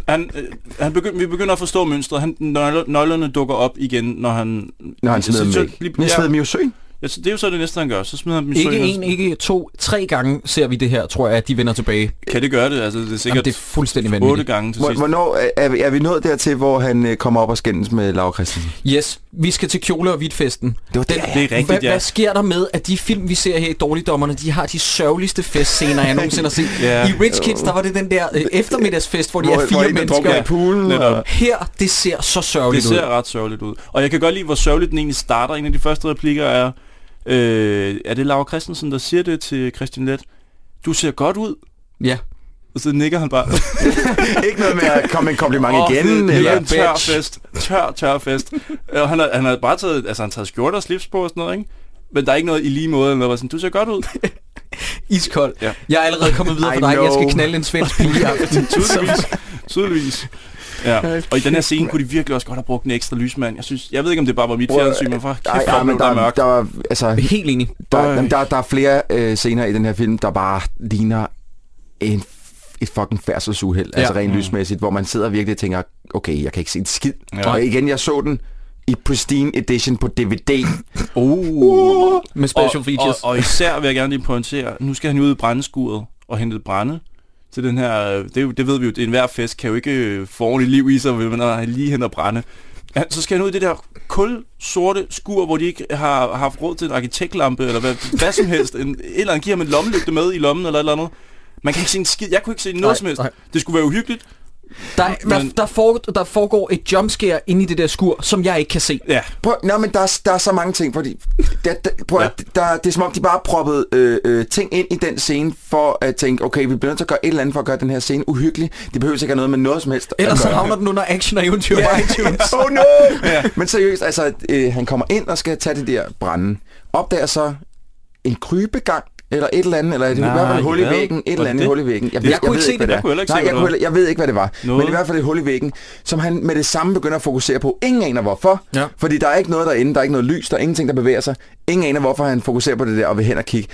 han, øh, han begynd, vi begynder at forstå mønstret. Han, nøgler, nøglerne dukker op igen, når han... Når han smider dem væk. Men jeg smider dem jo søen. Ja, så det er jo så det næste, han gør. Så smider han dem i Ikke søen, en, ikke to, tre gange ser vi det her, tror jeg, at de vender tilbage. Kan det gøre det? Altså, det er Jamen, sikkert det er fuldstændig otte vanvittigt. gange til Hvor- sidst. Hvornår er- vi, er vi nået dertil, hvor han øh, kommer op og skændes med Laura Christensen? Yes, vi skal til kjole- og hvidtfesten. Det var det. Det er rigtigt, Hvad, ja. hvad sker der med, at de film, vi ser her i Dårligdommerne, de har de sørgeligste festscener, jeg nogensinde har set. Ja. I Rich Kids, der var det den der øh, eftermiddagsfest, hvor de Hvor- er hvor fire der mennesker. i poolen. Og... Her, det ser så Det sørgeligt ser ud. ret sørgeligt ud. Og jeg kan godt lide, hvor sørgeligt den egentlig starter. En af de første replikker er, øh, er det Laura Christensen, der siger det til Christian Let? Du ser godt ud. Ja. Og så nikker han bare. [laughs] ikke noget med at komme en kompliment Åh, igen. Det, eller? er en tør fest. Tør, tør fest. Og han har, han har bare taget, altså han taget skjorter og slips på og sådan noget, ikke? Men der er ikke noget i lige måde, eller var sådan, du ser godt ud. [laughs] Iskold. Ja. Jeg er allerede kommet videre I for dig. Jeg skal know. knalde en svensk pige i aften. [laughs] Tydeligvis. Tydeligvis. Ja. Og i den her scene kunne de virkelig også godt have brugt en ekstra lysmand. Jeg synes, jeg ved ikke, om det bare var mit fjernsyn, men for kæft, ja, men der, der, mørkt. der, var, altså, Helt enig. der, jamen, der, der er flere øh, scener i den her film, der bare ligner en, et fucking færdselsuheld, ja. altså rent Mm. lysmæssigt, hvor man sidder virkelig og tænker, okay, jeg kan ikke se en skid. Ja. Og igen, jeg så den i pristine edition på DVD. Uh. Med special og, features. Og, og især vil jeg gerne lige pointere, nu skal han ud i brændeskuret og hente brænde til den her, det, det ved vi jo, det er enhver fest, kan jo ikke øh, få ordentligt liv i sig, når han lige henter brænde. Ja, så skal han ud i det der kul sorte skur, hvor de ikke har, har haft råd til en arkitektlampe, eller hvad, hvad som helst. En, et eller andet giver ham en lommelygte med i lommen, eller et eller andet. Man kan ikke se en skid. Jeg kunne ikke se noget Nej, som helst. nej. Det skulle være uhyggeligt. Der, der, Men- der, foregår, der foregår et jumpscare inde i det der skur, som jeg ikke kan se. Ja, Prøv, nej, men der er, der er så mange ting, fordi der, der, prøv, ja. der, det er som om, de bare proppede øh, øh, ting ind i den scene, for at tænke, okay, vi bliver nødt til at gøre et eller andet for at gøre den her scene uhyggelig. Det behøver ikke have noget med noget som helst. Ellers så havner den under action og eventyr på [laughs] iTunes. [laughs] oh no! ja. Men seriøst, altså, øh, han kommer ind og skal tage det der brænde. Opdager så en krybegang, eller et eller andet, eller det er i hvert fald et hul i væggen, et Var eller det andet det? hul i væggen. Jeg, Jeg kunne ved ikke se hvad det. Jeg kunne heller ikke Nej, jeg, det kunne, jeg ved ikke, hvad det var. Noget. Men det i hvert fald et hul i væggen, som han med det samme begynder at fokusere på. Ingen aner hvorfor. Ja. Fordi der er ikke noget derinde, der er ikke noget lys, der er ingenting, der bevæger sig. Ingen aner, hvorfor han fokuserer på det der og vil hen og kigge.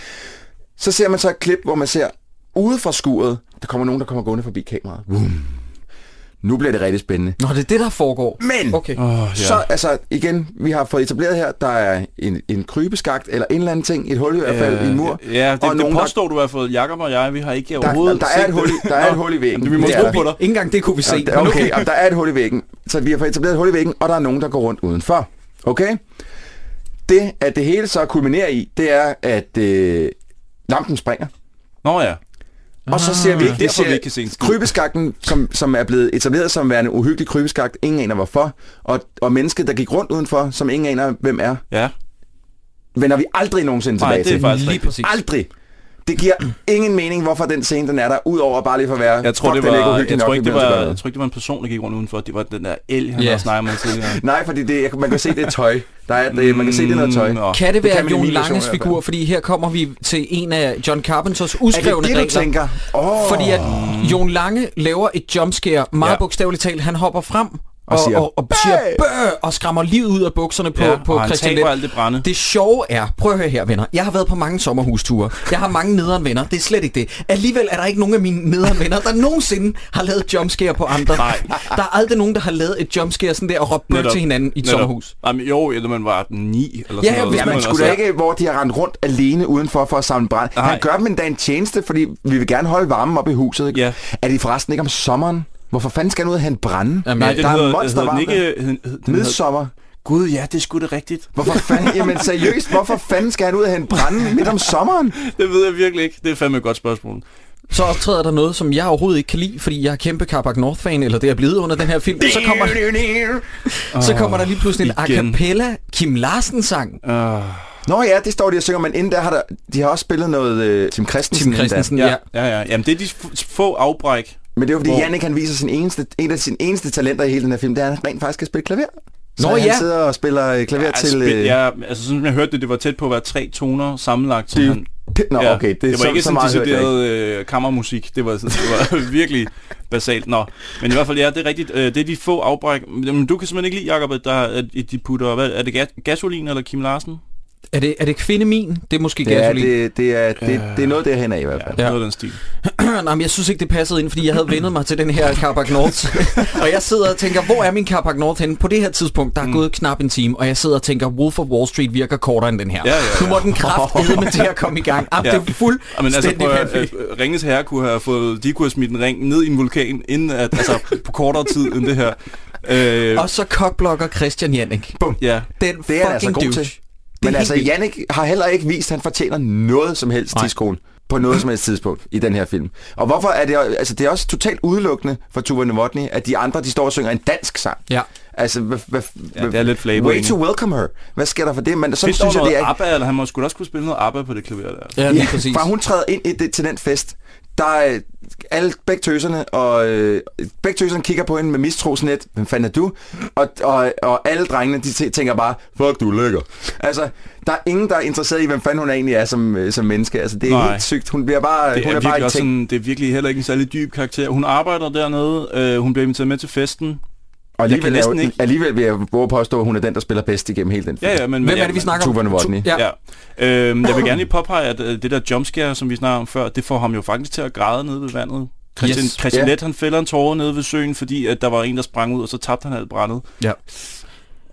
Så ser man så et klip, hvor man ser ude fra skuret, der kommer nogen, der kommer gående forbi kameraet. Boom. Nu bliver det rigtig spændende. Nå, det er det, der foregår. Men Okay. oh, ja. så altså igen, vi har fået etableret her, der er en, en krybeskagt eller en eller anden ting, et hul i hvert fald i en mur. Ja, det, og det nogen, der- påstår du i hvert fald, Jakob og jeg, vi har ikke Der, overhovedet der, der, er set et hul i, der er et hul i væggen. jamen, vi må tro på der. dig. Ikke engang det kunne vi se. Ja, der- okay, jamen, der er et hul i væggen. Så vi har fået etableret et hul i væggen, og der er nogen, der går rundt udenfor. Okay? Det, at det hele så kulminerer i, det er, at øh, lampen springer. Nå ja. Og så ser vi, Det er vi ser ikke kan se en skid. krybeskakten, som, som er blevet etableret som værende uhyggelig krybeskagt. Ingen aner hvorfor. Og, og mennesket, der gik rundt udenfor, som ingen aner hvem er, Ja. vender vi aldrig nogensinde Nej, tilbage det er til. faktisk Lige rigtigt. præcis. Aldrig. Det giver ingen mening, hvorfor den scene den er der, udover bare lige for at være, Jeg tror, det er var, jeg, nok, tror ikke, det var, jeg tror ikke, det var en person, der gik rundt udenfor. Det var den der el, han yeah. har snakket med tidligere. [laughs] Nej, fordi det, jeg- man kan se, det er tøj. Der er, det, man kan se, det er noget tøj. Mm, nå. Kan det Det være kan man i Jon Langes figur? Fordi her kommer vi til en af John Carpenters Er det uskrevne det, du regler. tænker? Oh. Fordi at Jon Lange laver et jumpscare, meget ja. bogstaveligt talt. Han hopper frem og, siger, og, og siger bøh, og skræmmer livet ud af bukserne på, Ja, på og Christian Leth. alt det brænde. Det sjove er, prøv at høre her venner, jeg har været på mange sommerhusture, jeg har mange nederen venner, det er slet ikke det. Alligevel er der ikke nogen af mine nederen venner, der nogensinde har lavet jumpscare på andre. Nej. Der er aldrig nogen, der har lavet et jumpscare sådan der og råbt bøh Netop. til hinanden i et Netop. sommerhus. Jamen, jo, eller man var 9 eller Ja, sådan ja, noget. hvis Så man skulle da ikke, hvor de har rendt rundt alene udenfor for at samle brand. Nej. Han gør dem endda en tjeneste, fordi vi vil gerne holde varmen op i huset. Ikke? Ja. Er de forresten ikke om sommeren? Hvorfor fanden skal han ud og hente brænde? Jamen, Nej, der er hedder, den monster ikke... hedder, Midsommer. Gud, ja, det er sgu da rigtigt. Hvorfor fanden, [laughs] jamen seriøst, hvorfor fanden skal han ud og hente brænde midt om sommeren? Det ved jeg virkelig ikke. Det er fandme et godt spørgsmål. Så optræder der noget, som jeg overhovedet ikke kan lide, fordi jeg er kæmpe Carpac North-fan, eller det er blevet under den her film. Så kommer, [laughs] så kommer der lige pludselig en a igen. cappella Kim Larsen-sang. Uh, Nå ja, det står de og synger, men inden der har der, de har også spillet noget øh, Tim Christensen. Tim. Christensen, ja, ja. ja, ja. Jamen, det er de få afbræk. Men det er jo fordi, Hvor- Jannik han viser sin eneste, en af sine eneste talenter i hele den her film, det er, at han rent faktisk kan spille klaver. Så Nå han ja. sidder og spiller øh, klaver Ja, til... spil, øh, ja, altså sådan som jeg hørte det, det var tæt på at være tre toner sammenlagt. Det- han, Nå, ja, okay, det, det var så, ikke så sådan decideret øh, kammermusik. Det var, sådan, det var [laughs] virkelig basalt. Nå, men i hvert fald, ja, det er rigtigt. Øh, det er de få afbræk. Men du kan simpelthen ikke lide, Jacob, at, der, at de putter... Hvad, er det gas, gasolin eller Kim Larsen? Er det, er det kvindemin? Det er måske Det er, gasolin. det, det, er, det, det er noget derhen af i hvert fald. Ja, Ja. noget af den stil. [clears throat] Nej, men jeg synes ikke, det passede ind, fordi jeg havde vendet mig til den her Carpac North. og jeg sidder og tænker, hvor er min Carpac North henne? På det her tidspunkt, der er gået knap en time, og jeg sidder og tænker, Wolf of Wall Street virker kortere end den her. Ja, ja, ja. Nu må den kraftedeme [laughs] til at komme i gang. Jamen, Ja. det er fuld Men altså, prøv, at- øh, Ringens Herre kunne have fået, de kunne have smidt en ring ned i en vulkan, inden at, altså på kortere tid end det her. Øh, Og så kokblokker Christian Jannik. Bum. ja, Den Det er altså fucking god douche. til. Men altså, vildt. Jannik har heller ikke vist, at han fortjener noget som helst Nej. til skolen på noget som helst tidspunkt i den her film. Og hvorfor er det, altså det er også totalt udelukkende for Tuva Novotny, at de andre, de står og synger en dansk sang. Ja. Altså, hvad, hvad, Ja, det er lidt flavor Way to welcome her. Hvad sker der for det? Men så synes jeg, det er... ABBA, eller han må sgu da også kunne spille noget ABBA på det klaver der. Ja, lige præcis. fra hun træder ind i det, til den fest, der er alle begge tøserne, og øh, begge tøserne kigger på hende med mistrosnet. Hvem fanden er du? Og, og, og alle drengene, de tæ- tænker bare, fuck, du er lækker. Altså, der er ingen, der er interesseret i, hvem fanden hun egentlig er som, øh, som menneske. Altså, det er Nej. helt sygt. Hun bliver bare, Det hun er, er, bare sådan, det er virkelig heller ikke en særlig dyb karakter. Hun arbejder dernede, øh, hun bliver inviteret med til festen. Og jeg kan alligevel, næsten ikke- alligevel vil jeg våge påstå, at hun er den, der spiller bedst igennem hele den film. Ja, ja, men, Hvem men, er det, vi snakker om? Tuva Novotny. Ja. Ja. Øhm, jeg vil gerne lige påpege, at øh, det der jumpscare, som vi snakkede om før, det får ham jo faktisk til at græde nede ved vandet. Christian, Yes. Christian Ja. Let, han fælder en tårer nede ved søen, fordi at der var en, der sprang ud, og så tabte han alt brændet. Ja.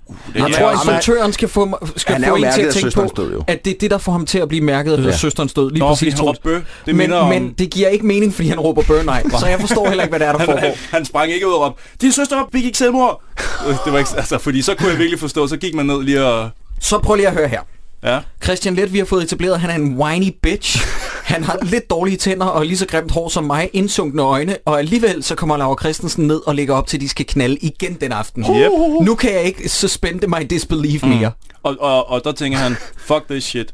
Uh, det Jeg tror, også- instruktøren skal få, skal få en til at tænke på, død, at det er det, der får ham til at blive mærket af Ja. søsterens død. Lige Nå, præcis, han råbte bøh. Det men, om... men det giver ikke mening, fordi han råber bøh, nej. [laughs] Så jeg forstår heller ikke, hvad det er, der han, han, foregår. han sprang ikke ud og råbte, din søster begik selvmord. Øh, det var ikke, altså, fordi så kunne jeg virkelig forstå, så gik man ned lige og... Så prøv lige at høre her. Ja. Christian Let, vi har fået etableret, han er en whiny bitch. Han har lidt dårlige tænder og lige så grimt hår som mig, indsunkne øjne, og alligevel så kommer Laura Christensen ned og lægger op til, at de skal knalde igen den aften. Yep. Nu kan jeg ikke suspende my disbelief Mm. mere. Og, og, og der tænker han, fuck this shit.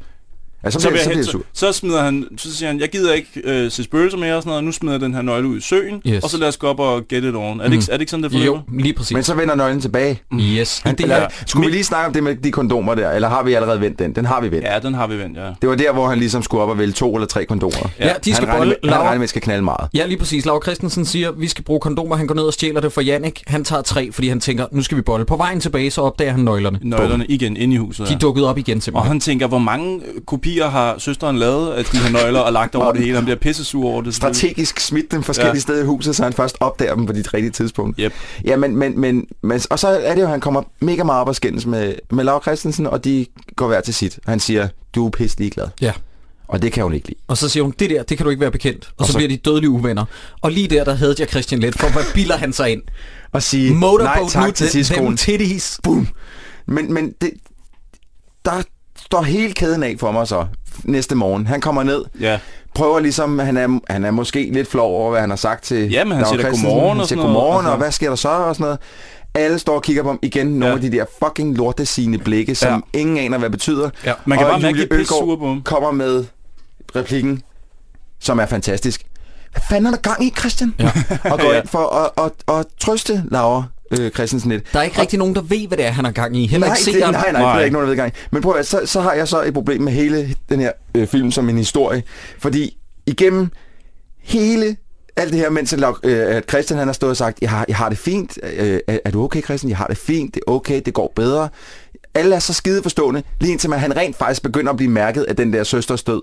Ja, så Så, bliver, så bliver så, så smider han, så siger han, jeg gider ikke øh, se spøgelser mere og sådan noget, nu smider jeg den her nøgle ud i søen, Yes. og så lad os gå op og get it on. Er det, ikke, er det ikke sådan, det forløber? Jo, lige præcis. Men så vender nøglen tilbage. Yes. Han, Det eller, er, skulle vi lige snakke om det med de kondomer der, eller har vi allerede vendt den? Den har vi vendt. Ja, den har vi vendt, ja. Det var der, hvor han ligesom skulle op og vælge to eller tre kondomer. ja, de skal han regner bolle. med, han Laura, regner med, skal knalde meget. Ja, lige præcis. Laura Christensen siger, vi skal bruge kondomer. Han går ned og stjæler det for Jannik. Han tager tre, fordi han tænker, nu skal vi bolle. På vejen tilbage, så opdager han nøglerne. Nøglerne igen inde i huset. De dukkede op igen Og simpelthen. han tænker, hvor mange øh, kopier har søsteren lavet af de her nøgler og lagt over det hele? Han bliver pissesur over det. Strategisk smidt dem forskellige Ja. steder i huset, så han først opdager dem på dit rigtige tidspunkt. Yep. Ja, men, men, men, men, og så er det jo, at han kommer mega meget op og skændes med, med Laura Christensen, og de går hver til sit. Han siger, du er pisse ligeglad. Ja. Og det kan hun ikke lide. Og så siger hun, det der, det kan du ikke være bekendt. Og, Og så, så- bliver de dødelige uvenner. Og lige der, der havde jeg Christian Let, for hvad bilder han sig ind? Og sige, nej Motorboat tak nu til kone. titties. Boom. Men, men det, der står hele kæden af for mig så næste morgen. Han kommer ned, Ja. prøver ligesom, han er, han er måske lidt flov over, hvad han har sagt til Ja, men han siger da godmorgen og sådan noget, godmorgen, og og så- hvad sker der så, og sådan noget. Alle står og kigger på ham igen, nogle Ja. af de der fucking lortesigende blikke, som Ja. ingen aner, hvad betyder. Ja, man kan og bare mærke, at de er på ham. kommer med replikken, som er fantastisk. Hvad fanden er der gang i, Christian? Ja. og går Ja. ind for at, at, at trøste Laura øh, Christensen lidt. Der er ikke rigtig nogen, der ved, hvad det er, han har gang i. Heller Nej, ikke det, seeren. nej, nej, det Nej. er ikke nogen, der ved gang. i. Men prøv at, så, så har jeg så et problem med hele den her øh, film som en historie. Fordi igennem hele alt det her, mens øh, at Christian han har stået og sagt, jeg har, jeg har det fint. Øh, er, er du okay, Christian? Jeg har det fint. Det er okay. Det går bedre. Alle er så skide forstående, lige indtil man, han rent faktisk begynder at blive mærket af den der søsters død.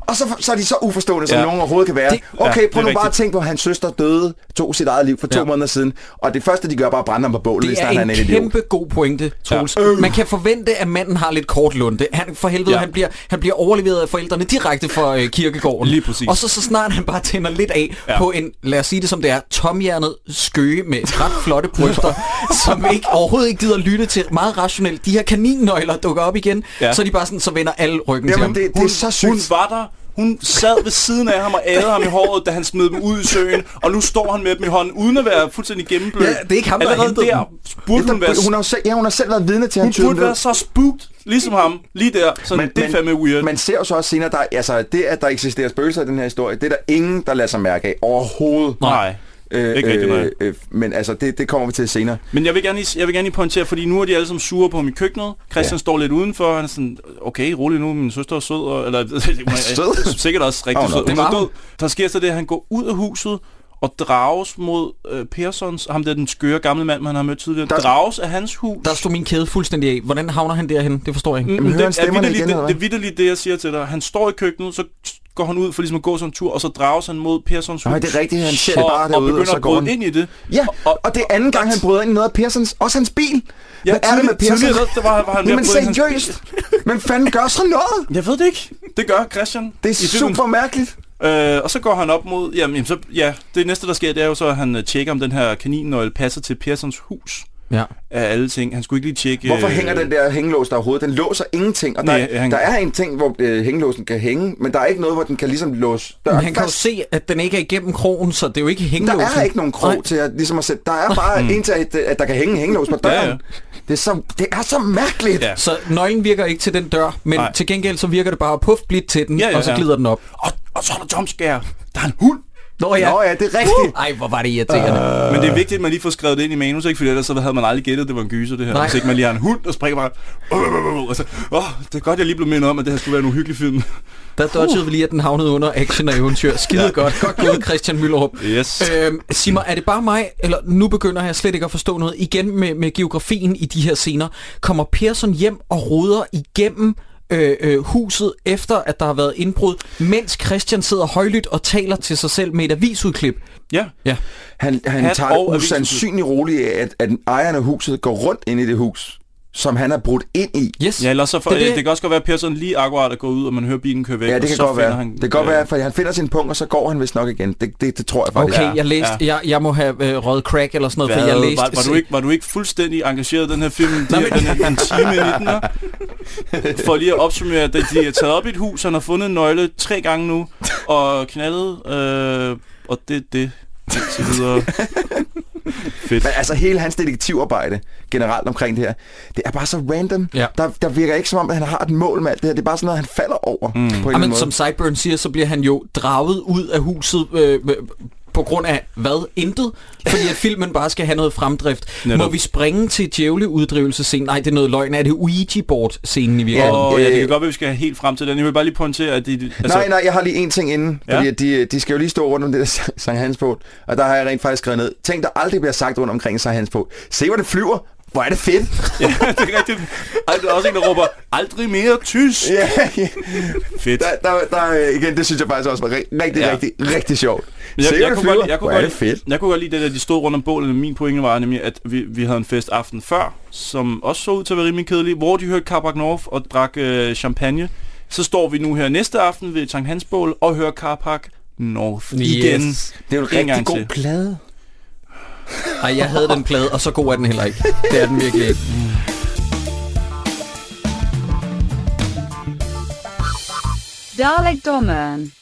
Og så, så er de så uforstående, som Ja. nogen overhovedet kan være. Det- okay, Ja, det prøv nu bare at rigtigt. tænke på, at hans søster døde, tog sit eget liv for to Ja. måneder siden. Og det første, de gør, bare at brænde ham på bålet, lige Det er snart han en er en idiot. kæmpe god pointe, Troels. Ja. Man kan forvente, at manden har lidt kort lunde. Han, for helvede, Ja. han, bliver, han bliver overleveret af forældrene direkte fra øh, kirkegården. Lige præcis. Og så, så snart han bare tænder lidt af ja. på en, lad os sige det som det er, tomhjernet skøge med ret flotte bryster, [laughs] som ikke, overhovedet ikke gider lytte til meget rationelt. De her kaninnøgler dukker op igen, Ja. så er de bare sådan, så vender alle ryggen til ham. Jamen, det, det er så sygt. Hun var der. Hun sad ved siden af ham og ærede ham i håret, da han smed dem ud i søen, og nu står han med dem i hånden, uden at være fuldstændig gennemblødt. Ja, det er ikke ham, der har Allerede der burde hun være, hun, har selv, ja, hun har selv været vidne til, at hun han tyrede burde være så spooked, ligesom ham, lige der. Så men, det er fandme weird. Man ser jo så også senere, der, altså, det, at der eksisterer spøgelser i den her historie, det er der ingen, der lader sig mærke af overhovedet. Nej. Øh, Ikke rigtig, nej. øh, men altså, det, det kommer vi til senere. Men jeg vil gerne lige, jeg vil gerne lige pointere, fordi nu er de alle sammen sure på ham i køkkenet. Christian Ja. står lidt udenfor, han er sådan, okay, rolig nu, min søster er sød, og, eller [laughs] [laughs] Sød? sikkert også rigtig Oh, no. sød. Det Hun var er død. Der sker så det, at han går ud af huset, og drages mod øh, Persons, ham der den skøre gamle mand, man har mødt tidligere, Der- drages af hans hus. Der stod min kæde fuldstændig af. Hvordan havner han derhen? Det forstår jeg ikke. Mm, hører han det, er vitterligt, igen, det, det er vidderligt det, jeg siger til dig. Han står i køkkenet, så går han ud for ligesom at gå sådan en tur, og så drages han mod Persons hus. Nej, det er rigtigt, han ser det og, bare og derude, og begynder så at går bryde han. ind i det. Ja, og, og det er anden gang, han bryder ind i noget af Pearsons, også hans bil. Ja, Hvad er det med Pearson? tidligere, der var, var han ved Jamen at bryde ind i hans- seriøst, [laughs] men fanden gør sådan noget? Jeg ved det ikke. Det gør Christian. Det er super mærkeligt. Øh, og så går han op mod... Jamen, jamen, så, ja, det næste, der sker, det er jo så, at han øh, tjekker, om den her kaninnøgle passer til Persons hus. Ja. Af alle ting. Han skulle ikke lige tjekke... Hvorfor øh, hænger den der hængelås der overhovedet? Den låser ingenting, og der, Nej, han- der er en ting, hvor øh, hængelåsen kan hænge, men der er ikke noget, hvor den kan ligesom låse døren Men han kan jo se, at den ikke er igennem krogen, så det er jo ikke Der hængelåsen. er ikke nogen krog Nej. til at, ligesom at sætte. Der er bare en til, at, at der kan hænge en hængelås på døren. [laughs] Ja, ja. Det, er så, det er så mærkeligt. Ja. Så nøglen virker ikke til den dør, men Nej. til gengæld så virker det bare puff blidt til den, Ja, ja, og så ja. glider den op. Og, og så er der jumpscare. Der er en hund. Nå Nå ja, det er rigtigt. Ej, hvor var det irriterende. Men det er vigtigt, at man lige får skrevet det ind i manus, ikke? Fordi ellers så havde man aldrig gættet, at det var en gyser, det her. Nej. Hvis ikke man lige har en hund, der springer bare... Og så, åh, det er godt, jeg lige blev mindet om, at det her skulle være en uhyggelig film. Der dodgede vi lige, at den havnede under action og eventyr. Skide ja. godt. Godt gået, Christian Møllerup. Yes. Øhm, sig mig, er det bare mig, eller nu begynder jeg slet ikke at forstå noget igen med, med geografien i de her scener. Kommer Persson hjem og roder igennem øh, øh, huset, efter at der har været indbrud, mens Christian sidder højlydt og taler til sig selv med et avisudklip? Ja. Ja. Han, han Hat tager det usandsynligt roligt af, at, at ejeren af huset går rundt ind i det hus, som han er brudt ind i. Yes. Ja, eller så for, Det det, er det, det. kan også godt være, at Persson lige akkurat er gået ud, og man hører bilen køre væk. Ja, det og kan så godt finder være. Han, det kan godt øh, være, for han finder sin punkt, og så går han vist nok igen. Det, det, det tror jeg faktisk. Okay, jeg læste, Ja. jeg, jeg må have øh, røget crack eller sådan noget, Hvad, for jeg læste... var, var, du ikke, var du ikke fuldstændig engageret i den her film? De, den, her- en time i den her? For lige at opsummere, de, de er taget op i et hus, han har fundet en nøgle tre gange nu, og knaldet, øh, og det er det. Til videre. [laughs] Fedt. Men altså hele hans detektivarbejde generelt omkring det her, det er bare så random. Ja. Der, der virker ikke som om, at han har et mål med alt det her. Det er bare sådan noget, han falder over mm. på en anden Jamen, måde. som Sideburn siger, så bliver han jo draget ud af huset øh, øh, på grund af hvad? Intet? Fordi at filmen bare skal have noget fremdrift. Netop. Må vi springe til djævleuddrivelsescenen? Nej, det er noget løgn. Er det Ouija-board-scenen i virkeligheden? Og ja, det kan godt være, vi skal helt frem til den. Jeg vil bare lige pointere, at de... Altså, nej, nej, jeg har lige en ting inden, Ja? fordi at de, de skal jo lige stå rundt om det der Sankt Hans båd, og der har jeg rent faktisk skrevet ned. Tænk, der aldrig bliver sagt rundt omkring Sankt Hans båd. Se, hvor det flyver. Hvor er det fedt. [laughs] Ja, det er rigtigt. Ej, der er også en, der råber, aldrig mere tysk. ja, ja. Fedt. Der, der, der, igen, det synes jeg faktisk også var rigtig, rigtig, Ja. rigtig, rigtig sjovt. Men jeg, jeg, kunne flyver. godt, jeg, kunne Hvor er godt, det fedt. jeg kunne godt lide det, at de stod rundt om bålet. Min pointe var nemlig, at vi, vi havde en fest aften før, som også så ud til at være rimelig kedelig, hvor de hørte Carpac North og drak øh, champagne. Så står vi nu her næste aften ved Sankt Hans Bål og hører Carpac North igen. Yes. Det er jo en rigtig god til. plade. Ej, jeg havde den plade, og så god er den heller ikke. Det er den virkelig ikke. Dalekdommeren.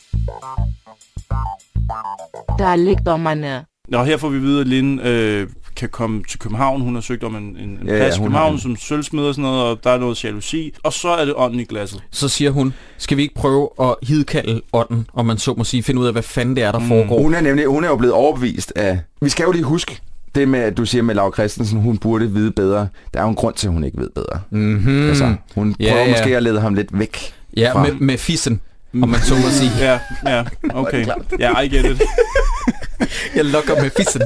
Dalekdommerne. Og her får vi at vide, at Lynn øh, kan komme til København. Hun har søgt om en, en, en Ja, ja, plads i hun København som sølvsmed og sådan noget, og der er noget jalousi. Og så er det ånden i glasset. Så siger hun, skal vi ikke prøve at hidkalde ånden, om man så må sige, finde ud af, hvad fanden det er, der mm. foregår. Hun er nemlig hun er jo blevet overbevist af... Vi skal jo lige huske, det med, at du siger med Laura Christensen, hun burde vide bedre. Der er jo en grund til, at hun ikke ved bedre. Mm-hmm. Altså, hun Ja, prøver ja. måske at lede ham lidt væk. Ja, fra- med, med fissen, om man så må sige. Ja, ja, okay. Ja, I get it. [laughs] Jeg lokker med fissen.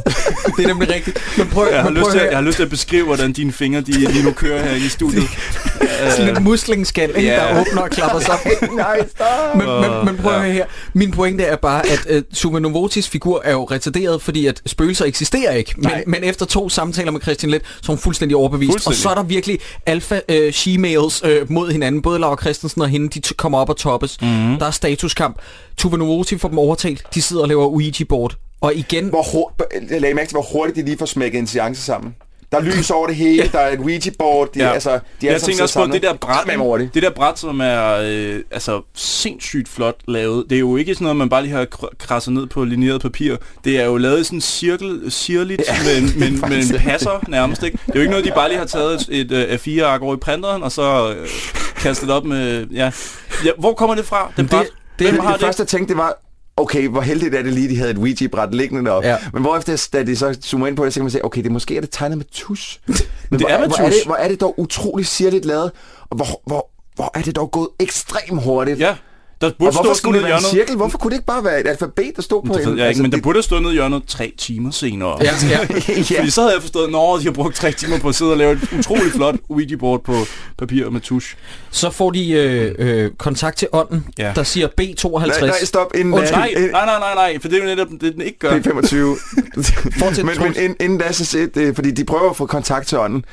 Det er nemlig rigtigt. Men prøv, Jeg har, men lyst prøv til, at jeg har lyst til at beskrive, hvordan dine fingre de lige nu kører her i studiet. [laughs] Sådan en muslingskal, ikke, Ja. der åbner og klapper sig. [laughs] Nej, stop! Men, men, men prøv at Ja. høre her. Min pointe er bare, at uh, Sume Novotis figur er jo retarderet, fordi at spøgelser eksisterer ikke. Men, Nej. men efter to samtaler med Christian Let, så er hun fuldstændig overbevist. Fuldstændig. Og så er der virkelig alfa uh, she-males uh, mod hinanden. Både Laura Christensen og hende, de t- kommer op og toppes. Mm. Der er statuskamp. Tuve Novoti får dem overtalt. De sidder og laver Ouija-board. Og igen, Hvor hurtigt, lagde mærke til, hvor hurtigt de lige får smækket en seance sammen. Der er lys over det hele, der er et Ouija-board. De, Ja. altså, de er jeg sammen tænker også på det der bræt, over det. det der bræt, som er øh, altså sindssygt flot lavet. Det er jo ikke sådan noget, man bare lige har kr- krasset ned på linjeret papir. Det er jo lavet i sådan en cirkel, sirligt, ja, med, en- med, en- med en passer nærmest. Ikke? Det er jo ikke noget, de bare lige har taget et, et uh, A4-ark over i printeren, og så øh, kastet op med... Ja. ja. Hvor kommer det fra, det det- bræt? det- det, har det, første, jeg tænkte, det var, okay, hvor heldigt er det lige, de havde et Ouija-bræt liggende deroppe. Ja. Men hvorefter, da de så zoomer ind på det, så kan man se, okay, det måske er det tegnet med tus. [laughs] Men Det hvor, er med hvor, er tusch. det, hvor er det dog utroligt sirligt lavet, og hvor, hvor, hvor er det dog gået ekstremt hurtigt. Ja, der og burde hvorfor stå skulle det være en cirkel? Hvorfor kunne det ikke bare være et alfabet, der stod på Det ved en? jeg ikke, men der det, burde stå nede i hjørnet tre timer senere. Ja, ja. [laughs] ja. Fordi så havde jeg forstået, at de har brugt tre timer på at sidde og lave et utroligt flot Ouija-board på papir med tusch. Så får de øh, øh, kontakt til ånden, Ja. der siger B52. Nej, nej, stop. Inden Undskyld. Nej, nej, nej, nej, nej, for det er jo netop det, den ikke gør. P25. Fortsæt, men, men Troels. inden, da, så det, fordi de prøver at få kontakt til ånden.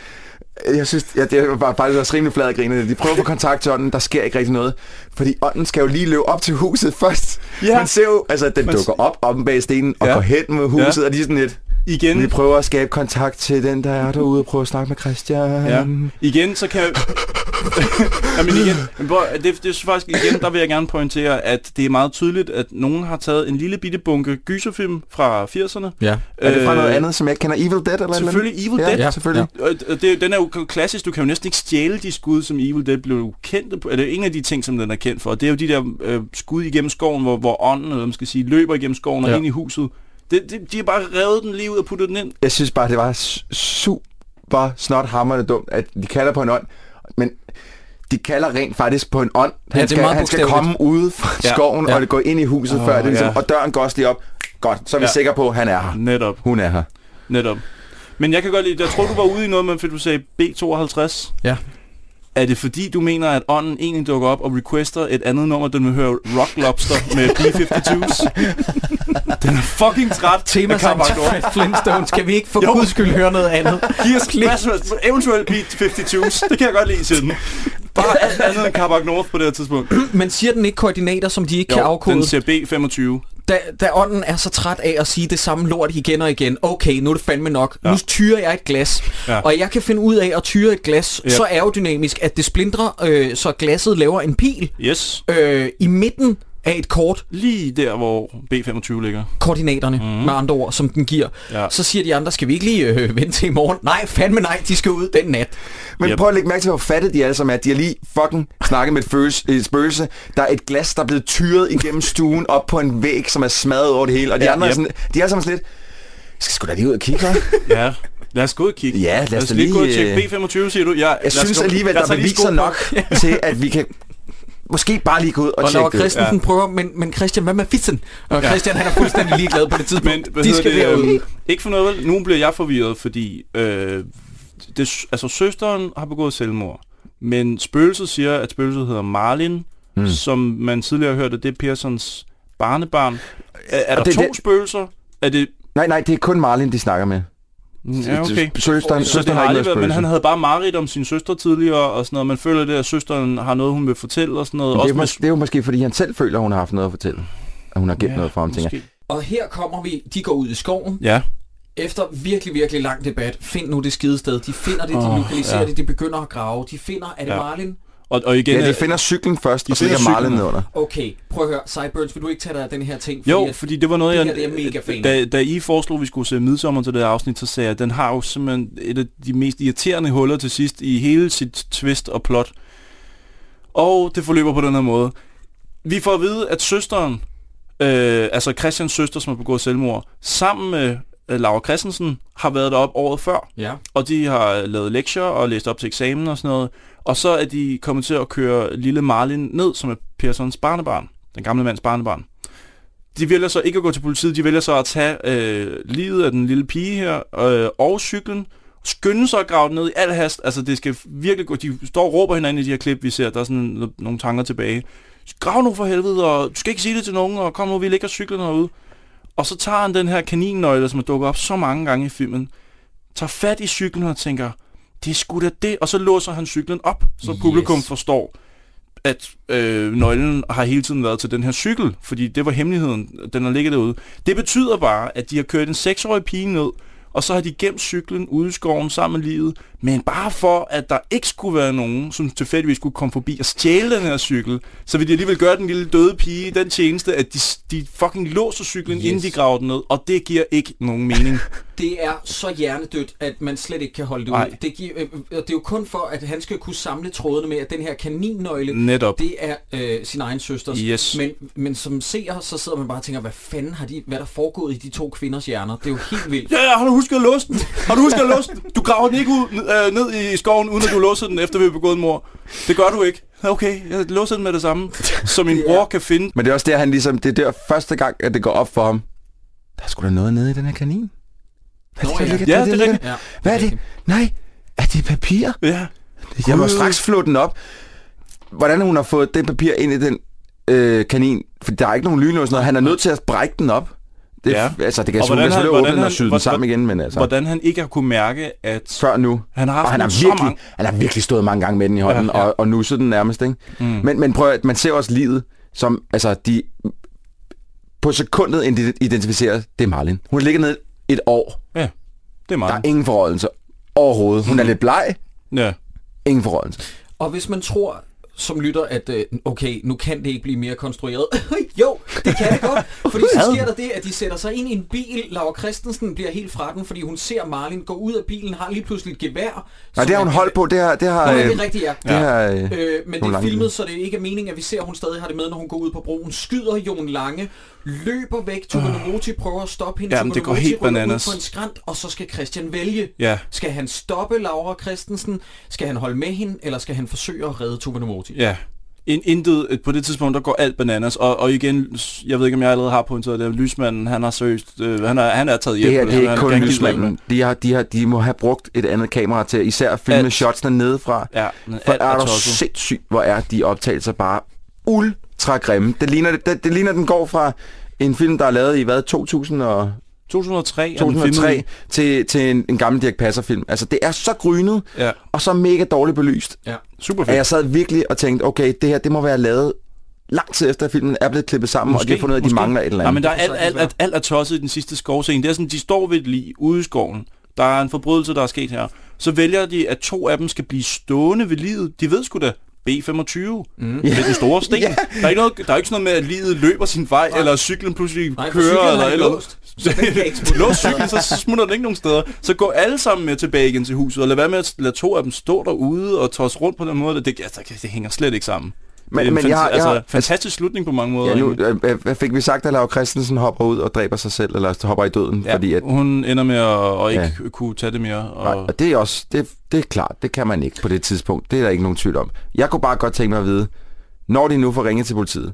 Jeg synes, ja, det var bare faktisk også rimelig flad at grine. De prøver at få kontakt til ånden, der sker ikke rigtig noget. Fordi ånden skal jo lige løbe op til huset først. Ja. Man ser jo, altså den Man- dukker op om bag stenen og Ja. går hen med huset, Ja. og er sådan lidt... Igen, Vi prøver at skabe kontakt til den, der er derude og prøve at snakke med Christian. ja. igen, så kan jeg... [laughs] Jamen igen, men prøv, det, det er faktisk igen, der vil jeg gerne pointere, at det er meget tydeligt, at nogen har taget en lille bitte bunke gyserfilm fra 80'erne. Ja. Er det fra noget Øh, andet, som jeg ikke kender? Evil Dead eller et eller andet? Selvfølgelig Evil ja, Dead. Ja, selvfølgelig. Og det, den er jo klassisk, du kan jo næsten ikke stjæle de skud, som Evil Dead blev kendt på. Er det en af de ting, som den er kendt for? Det er jo de der øh, skud igennem skoven, hvor, hvor ånden, eller hvad man skal sige, løber igennem skoven og Ja. ind i huset. Det, det, de har bare revet den lige ud og puttet den ind. Jeg synes bare, det var super snot hammerende dumt, at de kalder på en ånd, men de kalder rent faktisk på en ånd. Han, det er skal, meget han skal komme ude fra Ja, skoven ja. og gå ind i huset Åh, før det ligesom, ja. og døren går også lige op. Godt, så er vi Ja. sikre på, at han er her. Netop, Hun er her. netop. Men jeg kan godt lide, jeg tror du var ude i noget med, fordi du sagde B52. Ja. Er det fordi, du mener, at ånden egentlig dukker op og requester et andet nummer, den vil høre Rock Lobster med B-52's? [laughs] den er fucking træt. Tema Nord. Flintstones. Kan vi ikke for Jo. guds skyld høre noget andet? Giv os eventuelt B-52's. Det kan jeg godt lide siden. Bare alt andet end Carbac North på det her tidspunkt. Men siger den ikke koordinater, som de ikke kan Jo, afkode? den siger B25. Da, da ånden er så træt af at sige det samme lort igen og igen, okay, nu er det fandme nok. Ja. Nu tyrer jeg et glas, Ja. og jeg kan finde ud af at tyre et glas ja. så aerodynamisk, at det splindrer, øh, så glasset laver en pil Yes. øh, i midten af et kort, Lige der, hvor B25 ligger. koordinaterne mm. med andre ord, som den giver. Ja. Så siger de andre, skal vi ikke lige øh, [laughs] vente til i morgen? Nej, fandme nej, de skal ud den nat. Men Yep. prøv at lægge mærke til, hvor fattet de alle sammen er. De har lige fucking snakket med et, følelse, spøgelse. Der er et glas, der er blevet tyret igennem stuen op på en væg, som er smadret over det hele. Og de Ja, andre er yep. sådan, de er sådan lidt, skal sgu da lige ud og kigge? Ja. Lad os gå ud og kigge. Ja, lad os da lige gå og lige, tjekke B25, siger du? Ja, Jeg synes alligevel, der er beviser nok [laughs] til, at vi kan måske bare lige gå ud og, Og når tjekke det. Christensen ja. prøver, men, men Christian, hvad med fissen? Og Ja. Christian, han er fuldstændig ligeglad på det tidspunkt. Men de skal det, derud. øhm, ikke for noget vel? Nu bliver jeg forvirret, fordi øh, det, altså, søsteren har begået selvmord. Men spøgelset siger, at spøgelset hedder Marlin, mm. som man tidligere har hørt, at det er Pearsons barnebarn. Er, er Og der det- to det- spøgelser? Er det... Nej, nej, det er kun Marlin, de snakker med. Ja, okay. Søsteren, Så det har aldrig været, men han havde bare mareridt om sin søster tidligere og sådan noget. Man føler det, at søsteren har noget, hun vil fortælle og sådan noget. Men Det er, Også det er jo måske, fordi han selv føler, at hun har haft noget at fortælle. At hun har gemt Ja, noget fra ham, tænker. Og her kommer vi, de går ud i skoven. Ja. Efter virkelig, virkelig lang debat, find nu det skide sted. De finder det, de Åh, lokaliserer ja. det, de begynder at grave. De finder, er det Ja. Marlin? Og, og igen, Ja, de øh, finder cyklen først, de og så ligger Marlin nedunder. Okay, prøv at høre. Sideburns, vil du ikke tage dig af den her ting? Jo, at- fordi det var noget, det jeg... her, det er mega fan da, da I foreslog, at vi skulle se Midsommer til det her afsnit, så sagde jeg, at den har jo simpelthen et af de mest irriterende huller til sidst i hele sit twist og plot. Og det forløber på den her måde. Vi får at vide, at søsteren, øh, altså Christians søster, som har begået selvmord, sammen med øh, Laura Christensen, har været deroppe året før. Ja. Og de har lavet lektier og læst op til eksamen og sådan noget. Og så er de kommet til at køre lille Marlin ned, som er Pearsons barnebarn. Den gamle mands barnebarn. De vælger så ikke at gå til politiet. De vælger så at tage øh, livet af den lille pige her øh, og cyklen. Skynde sig at grave den ned i al hast. Altså det skal virkelig gå. De står og råber hinanden i de her klip, vi ser. Der er sådan nogle tanker tilbage. Grav nu for helvede, og du skal ikke sige det til nogen, og kom nu, vi ligger cyklen herude. Og så tager han den her kaninnøgle, som er dukket op så mange gange i filmen, tager fat i cyklen og tænker, det er sgu da det, og så låser han cyklen op, så Yes. publikum forstår, at øh, nøglen har hele tiden været til den her cykel, fordi det var hemmeligheden, den har ligget derude. Det betyder bare, at de har kørt en seksårig pige ned, og så har de gemt cyklen ude i skoven sammen med livet, men bare for, at der ikke skulle være nogen, som tilfældigvis skulle komme forbi og stjæle den her cykel, så vil de alligevel gøre den lille døde pige den tjeneste, at de, de fucking låser cyklen, yes. Inden de graver den ned, og det giver ikke nogen mening. [laughs] Det er så hjernedødt, at man slet ikke kan holde det ud. Det, giver, øh, øh, det er jo kun for, at han skal kunne samle trådene med, at den her kaninnøgle, Netop. det er øh, sin egen søsters. Yes. Men, men som seer, så sidder man bare og tænker, hvad fanden har de, hvad er der foregået i de to kvinders hjerner? Det er jo helt vildt. Ja, ja, har du husket at låse den? Har du husket at låse den? Du graver den ikke ud, øh, ned i skoven, uden at du låser den, efter vi har begået mor. Det gør du ikke. Okay, jeg låser den med det samme, så min bror kan finde... Men det er også der, han ligesom, det er der første gang, at det går op for ham. Der er sgu da noget nede i den her kanin. Hvad Nå, der ja. ligger- Ja, det er rigtigt. Ja, Hvad er det? Nej, er det papir? Ja, Jeg må straks flå den op. Hvordan hun har fået det papir ind i den øh, kanin? For der er ikke nogen lynlås noget. Han er nødt til at brække den op. Det, Ja. Altså, det kan selvfølgelig hvordan han- selvfølgelig hvordan åbne den og han- syde den hvordan- sammen igen, men altså... hvordan han ikke har kunne mærke, at Før nu. han har haft Og han har, så virkelig, mange... han har virkelig stået mange gange med den i hånden, Ja, ja. Og, og nusset den nærmest, ikke? Mm. Men, men prøv at, man ser også livet, som, altså, de på sekundet ide- identificerer, det er Marlin. Hun ligger ned et år. Ja, det er Der er ingen forrådelse overhovedet. Hun er lidt bleg, Ja. ingen forrådelse. Og hvis man tror som lytter, at øh, okay, nu kan det ikke blive mere konstrueret. [laughs] jo, det kan det godt. Fordi så sker der det, at de sætter sig ind i en bil. Laura Christensen bliver helt fra den, fordi hun ser Marlin gå ud af bilen, har lige pludselig et gevær. Nej, det har er- hun holdt på. Det har, det har, Nå, ja, øh, det er rigtigt, ja. det har, øh, Øh, men det er filmet, så det ikke er meningen, at vi ser, at hun stadig har det med, når hun går ud på broen. Skyder Jon Lange, løber væk. Tuva Novoti prøver at stoppe hende. Jamen, det går helt bananas. Ud på en skrant, og så skal Christian vælge. Ja. Skal han stoppe Laura Christensen? Skal han holde med hende? Eller skal han forsøge at redde Tuva Novoti? Ja. In, intet, på det tidspunkt, der går alt bananas. Og, og igen, jeg ved ikke, om jeg allerede har pointeret det, lysmanden, han har seriøst, øh, han, er, han er taget hjem. Det her det er ikke kun lysmanden. De, har, de, har, de må have brugt et andet kamera til især at filme Alt. shotsene nedefra. Ja, men For alt er er du tosset. sindssygt, hvor er de optagelser bare ultra grimme. Det ligner, det, det ligner, den går fra en film, der er lavet i hvad, 2000 og 2003 er den filmet 2003 i. til, til en, en gammel Dirk Passer film. Altså, det er så grynet, Ja, og så mega dårligt belyst, Ja. super at fedt. jeg sad virkelig og tænkte, okay, det her, det må være lavet lang tid efter, at filmen er blevet klippet sammen, og de har fundet ud af, at de måske. mangler et eller Ja, andet. men der er alt, alt, alt, alt er tosset i den sidste skovscene. Det er sådan, de står ved et lig ude i skoven. Der er en forbrydelse, der er sket her. Så vælger de, at to af dem skal blive stående ved livet. De ved sgu da, B25 mm. med den store [laughs] sten. Ja. Der, er ikke noget, der er ikke sådan noget med, at livet løber sin vej, Nej. eller cyklen pludselig Nej, kører, cyklen eller er eller låst. [laughs] Lås cyklen, så så smutter den ikke nogen steder. Så gå alle sammen med tilbage igen til huset, og lad være med at lade to af dem stå derude og tosse rundt på den måde. Det, altså, det hænger slet ikke sammen. Men- er en men jeg har- jeg altså, har- fantastisk slutning på mange måder. Ja, nu, øh, fik vi sagt, at Laura Christensen hopper ud og dræber sig selv, eller hopper i døden, Ja, fordi at... hun ender med at, at ikke Ja. kunne tage det mere. Nej, Og, og det er også, det, det er klart, det kan man ikke på det tidspunkt. Det er der ikke nogen tvivl om. Jeg kunne bare godt tænke mig at vide, når de nu får ringet til politiet,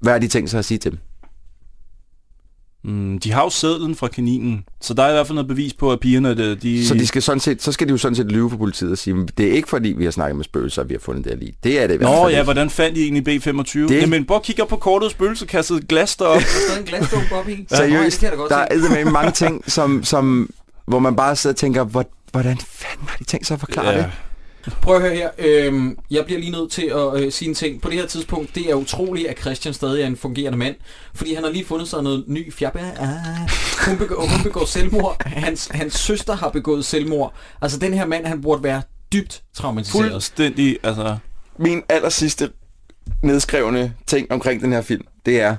hvad har de tænkt sig at sige til dem? Mm, de har jo sædlen fra kaninen, så der er i hvert fald noget bevis på, at pigerne... De, de, Så, de skal sådan set, så skal de jo sådan set lyve for politiet og sige, "Men det er ikke fordi, vi har snakket med spøgelser, at vi har fundet det her lige. Det er det i hvert Nå ja, hvordan fandt de egentlig B25? Det-. Jamen, prøv at kigge op på kortet, spøgelse kastede et glas derop. Der er stadig en glasdunk op i. [laughs] Seriøst, Ja, der er med mange [laughs] ting, som, som, hvor man bare sidder og tænker, hvor, hvordan fanden har de tænkt sig at forklare det? Prøv at høre her. Øhm, jeg bliver lige nødt til at øh, sige en ting. På det her tidspunkt, det er utroligt, at Christian stadig er en fungerende mand. Fordi han har lige fundet sig noget ny fjabba. Ah, hun, begår, hun begår selvmord. Hans, hans søster har begået selvmord. Altså, den her mand, han burde være dybt traumatiseret. Fuldstændig, altså... Min aller sidste nedskrevne ting omkring den her film, det er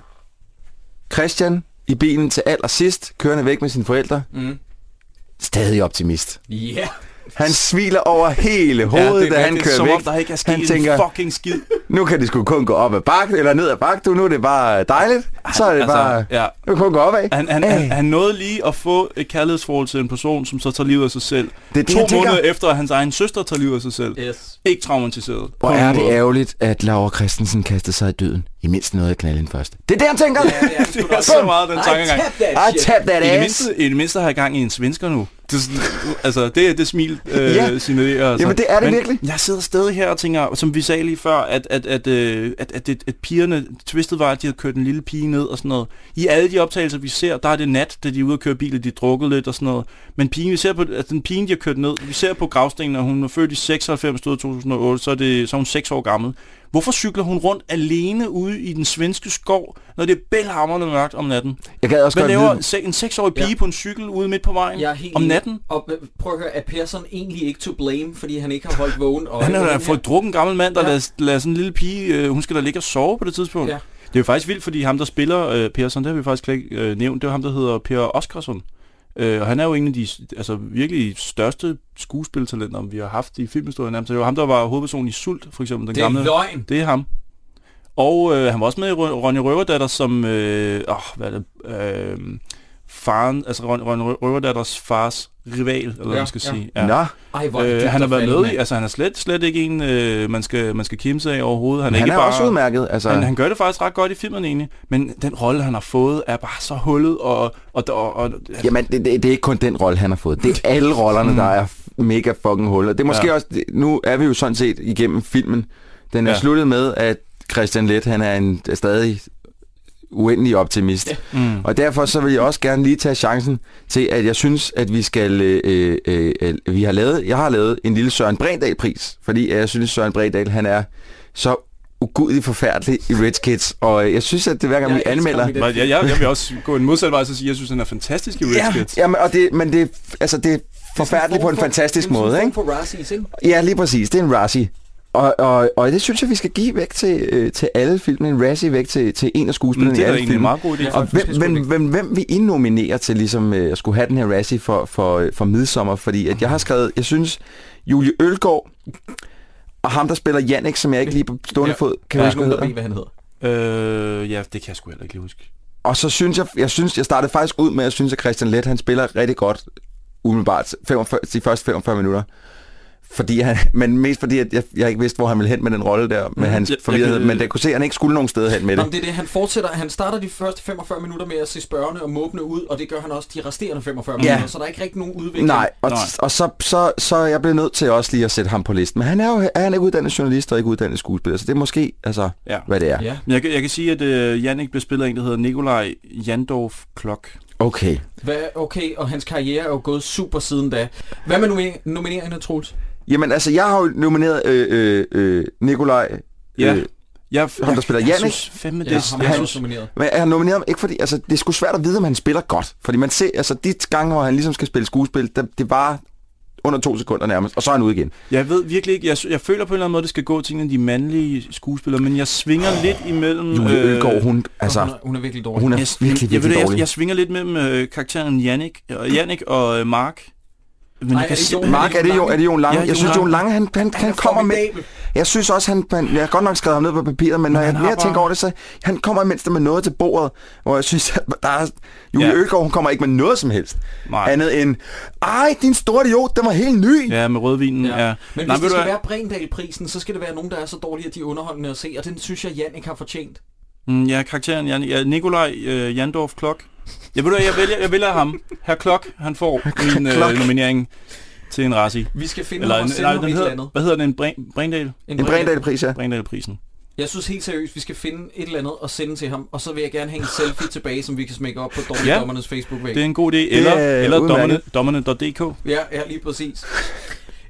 Christian i bilen til allersidst, kørende væk med sine forældre. Mm. Stadig optimist. Ja. Han smiler over hele hovedet, det da han kører som væk. om der ikke er sket han en tænker, fucking skid. nu kan det sgu kun gå op ad bakke, eller ned ad bakke, du. Nu er det bare dejligt. Så er det Altså, bare... ja. Nu kan kun gå opad. Han, han, Hey. han, han nåede lige at få et kærlighedsforhold til en person, som så tager livet af sig selv. Det er det, to tænker. måneder efter, at hans egen søster tager livet af sig selv. Yes. Ikke traumatiseret. Hvor er det ærgerligt, at Laura Christensen kastede sig i døden. I mindst noget at knalde hende først. Det er det, han tænker. Ja, det er sgu Det er så meget den tankegang. tap that I shit. tap that I det, ass. mindste, I det mindste har jeg gang i en svensker nu. Det, er sådan, altså, det er det smil, øh, Ja. signalerer. Altså. Jamen, det er det Men virkelig. Jeg sidder stadig her og tænker, som vi sagde lige før, at, at, at, øh, at, at, at, at pigerne, twistet var, at de havde kørt en lille pige ned og sådan noget. I alle de optagelser, vi ser, der er det nat, da de er ude og køre bil, de drukket lidt og sådan noget. Men pigen, vi ser på, at den pige, de har kørt ned, vi ser på gravstenen, at hun er født i 96, stod i 2008, så er, det, så er hun 6 år gammel. Hvorfor cykler hun rundt alene ude i den svenske skov, når det er bælhammerende mørkt om natten? Jeg gad også Hvad laver vide, en seksårig pige Ja. på en cykel ude midt på vejen Jeg er helt om natten? Og prøv at høre, er Persson egentlig ikke to blame, fordi han ikke har holdt vågen? Og Han er fået drukken gammel mand, der Ja. lader, lader sådan en lille pige, øh, hun skal da ligge og sove på det tidspunkt. Ja. Det er jo faktisk vildt, fordi ham, der spiller øh, Persson, det har vi faktisk ikke øh, nævnt, det er ham, der hedder Per Oskarsson. Øh, og han er jo en af de altså, virkelig største skuespiltalenter, vi har haft i filmhistorien. Det var ham, der var hovedpersonen i Sult, for eksempel. Den Det er gamle. løgn. Det er ham. Og øh, han var også med i Ron- Ronny Røverdatter som, øh, åh, hvad er det, øh, faren, altså Ron- Ronny Rø- Røverdatters fars rival, eller hvad Ja, man skal ja. sige. Nå, Ej, hvor Øh, han har været med i, altså han er slet, slet ikke en, øh, man, skal, man skal kimse af overhovedet. Han er, han ikke er bare, også udmærket. Altså, han, han gør det faktisk ret godt i filmen egentlig, men den rolle, han har fået, er bare så hullet, og, og, og, og Jamen, det, det, det er ikke kun den rolle, han har fået. Det er [laughs] alle rollerne, der er mega fucking huller. Det er måske ja. Ja. også... Nu er vi jo sådan set igennem filmen. Den er ja. Ja. sluttet med, at Christian Let, han er en er stadig uendelig optimist. Ja. mm, Og derfor så vil jeg også gerne lige tage chancen til, at jeg synes, at vi skal... Øh, øh, øh, vi har lavet, jeg har lavet en lille Søren Bredal-pris, fordi jeg synes, Søren Bredal, han er så ugudelig forfærdelig i Rich Kids, og jeg synes, at det hver gang Jeg vi anmelder... jeg, jeg, jeg vil også gå en modsat vej og sige, at jeg synes, han er fantastisk i Rich Ja, Kids. jamen, og det, men det, altså, det er forfærdeligt på en fantastisk måde, ikke? Det er en Razzies, ikke? Ja, lige præcis. Det er en Razzie. Og, og, og det synes jeg, vi skal give væk til, øh, til alle filmene. En Razzie væk til, til en af Men skuespillerne det i er da alle egentlig en film. meget god idé. Ja. Og hvem, hvem, hvem, hvem vi indnominerer til ligesom øh, at skulle have den her Razzie for, for, øh, for midsommer? Fordi at jeg har skrevet, jeg synes, Julie Ølgaard og ham, der spiller Jannik, som jeg ikke lige på stående Ja. fod kan Jeg huske, hvad ved, hvad han hedder. Øh, ja, det kan jeg sgu heller ikke lige huske. Og så synes jeg, jeg synes, jeg startede faktisk ud med, at jeg synes, at Christian Let, han spiller rigtig godt umiddelbart 45, de første 45 minutter. Fordi han, [laughs] men mest fordi, at jeg, jeg ikke vidste, hvor han ville hen med den rolle der, med Mhm. hans Jeg- jeg forvirrethed. kan- Men jeg kunne se, at han ikke skulle nogen steder hen med det. men det er det, han fortsætter. Han starter de første 45 minutter med at se spørgende og måbne ud, og det gør han også de resterende 45 Ja. minutter, så der er ikke rigtig nogen udvikling. Nej, og, Nej. og så, så, så er jeg blevet nødt til også lige at sætte ham på listen. Men han er jo er han ikke uddannet journalist og ikke uddannet skuespiller, så det er måske, altså, Ja. hvad det er. Ja. Men jeg, kan- jeg kan sige, at øh, Jannik bliver spillet af en, der hedder Nikolaj Jandorf Klok. Okay. Hvad, okay, og hans karriere er jo gået super siden da. Hvad med nominering- nomineringerne, Troels? Jamen, altså, jeg har jo nomineret øh, øh, øh, Nikolaj, Ja. øh, Jeg, Ham, der spiller jeg, Jannik? Jeg synes fandme, det Ja, er... ham jeg er synes, også nomineret. Men jeg har nomineret ham ikke fordi, altså det er sgu svært at vide, om han spiller godt. Fordi man ser, altså de gange, hvor han ligesom skal spille skuespil, der, det var under to sekunder nærmest, og så er han ude igen. Jeg ved virkelig ikke, jeg, jeg føler på en eller anden måde, det skal gå til en af de mandlige skuespillere, men jeg svinger lidt imellem... Julie øh, Ølgaard, hun, Altså, altså, hun, er, hun er virkelig dårlig. hun er jeg, virkelig, jeg, virkelig ved, det, jeg, dårlig. jeg svinger lidt mellem øh, karakteren Jannik, og, Jannik og øh, Mark. Men Ej, jeg er kan se, Jon- Mark, er det jo, er det Jon Lange? Ja, jeg synes, Jon Lange. Han, han, han er kommer med... Jeg synes også, han, han, jeg har godt nok skrevet ham ned på papiret, men når jeg mere har tænker bare- over det, så han kommer mindst med noget til bordet, hvor jeg synes, at der er... Julie Ja. Ølgaard, hun kommer ikke med noget som helst. Nej. Andet end, ej, din store idiot, den var helt ny. Ja, med rødvinen, ja. ja. Men Nej, hvis det skal være Brendal-prisen, så skal det være nogen, der er så dårlige, at de er underholdende at se, og den synes jeg, Jan ikke har fortjent. Mm, ja, karakteren Jan, ja, Nikolaj øh, Jandorf Klok. Jeg ved jeg vælger, jeg vælger ham. Herr Klok, han får min øh, nominering til en Rasi. Vi skal finde Eller ham og en, sende nej, ham den et eller hedder, andet. hvad hedder den? Brin, Brindal? En Brindal-pris, ja. Brindal-prisen. Jeg synes helt seriøst, vi skal finde et eller andet og sende til ham, og så vil jeg gerne have en selfie tilbage, som vi kan smække op på Dårligdommernes Facebook-væg. Det er en god idé. Eller, er eller dommerne.dk. Ja, ja, lige præcis.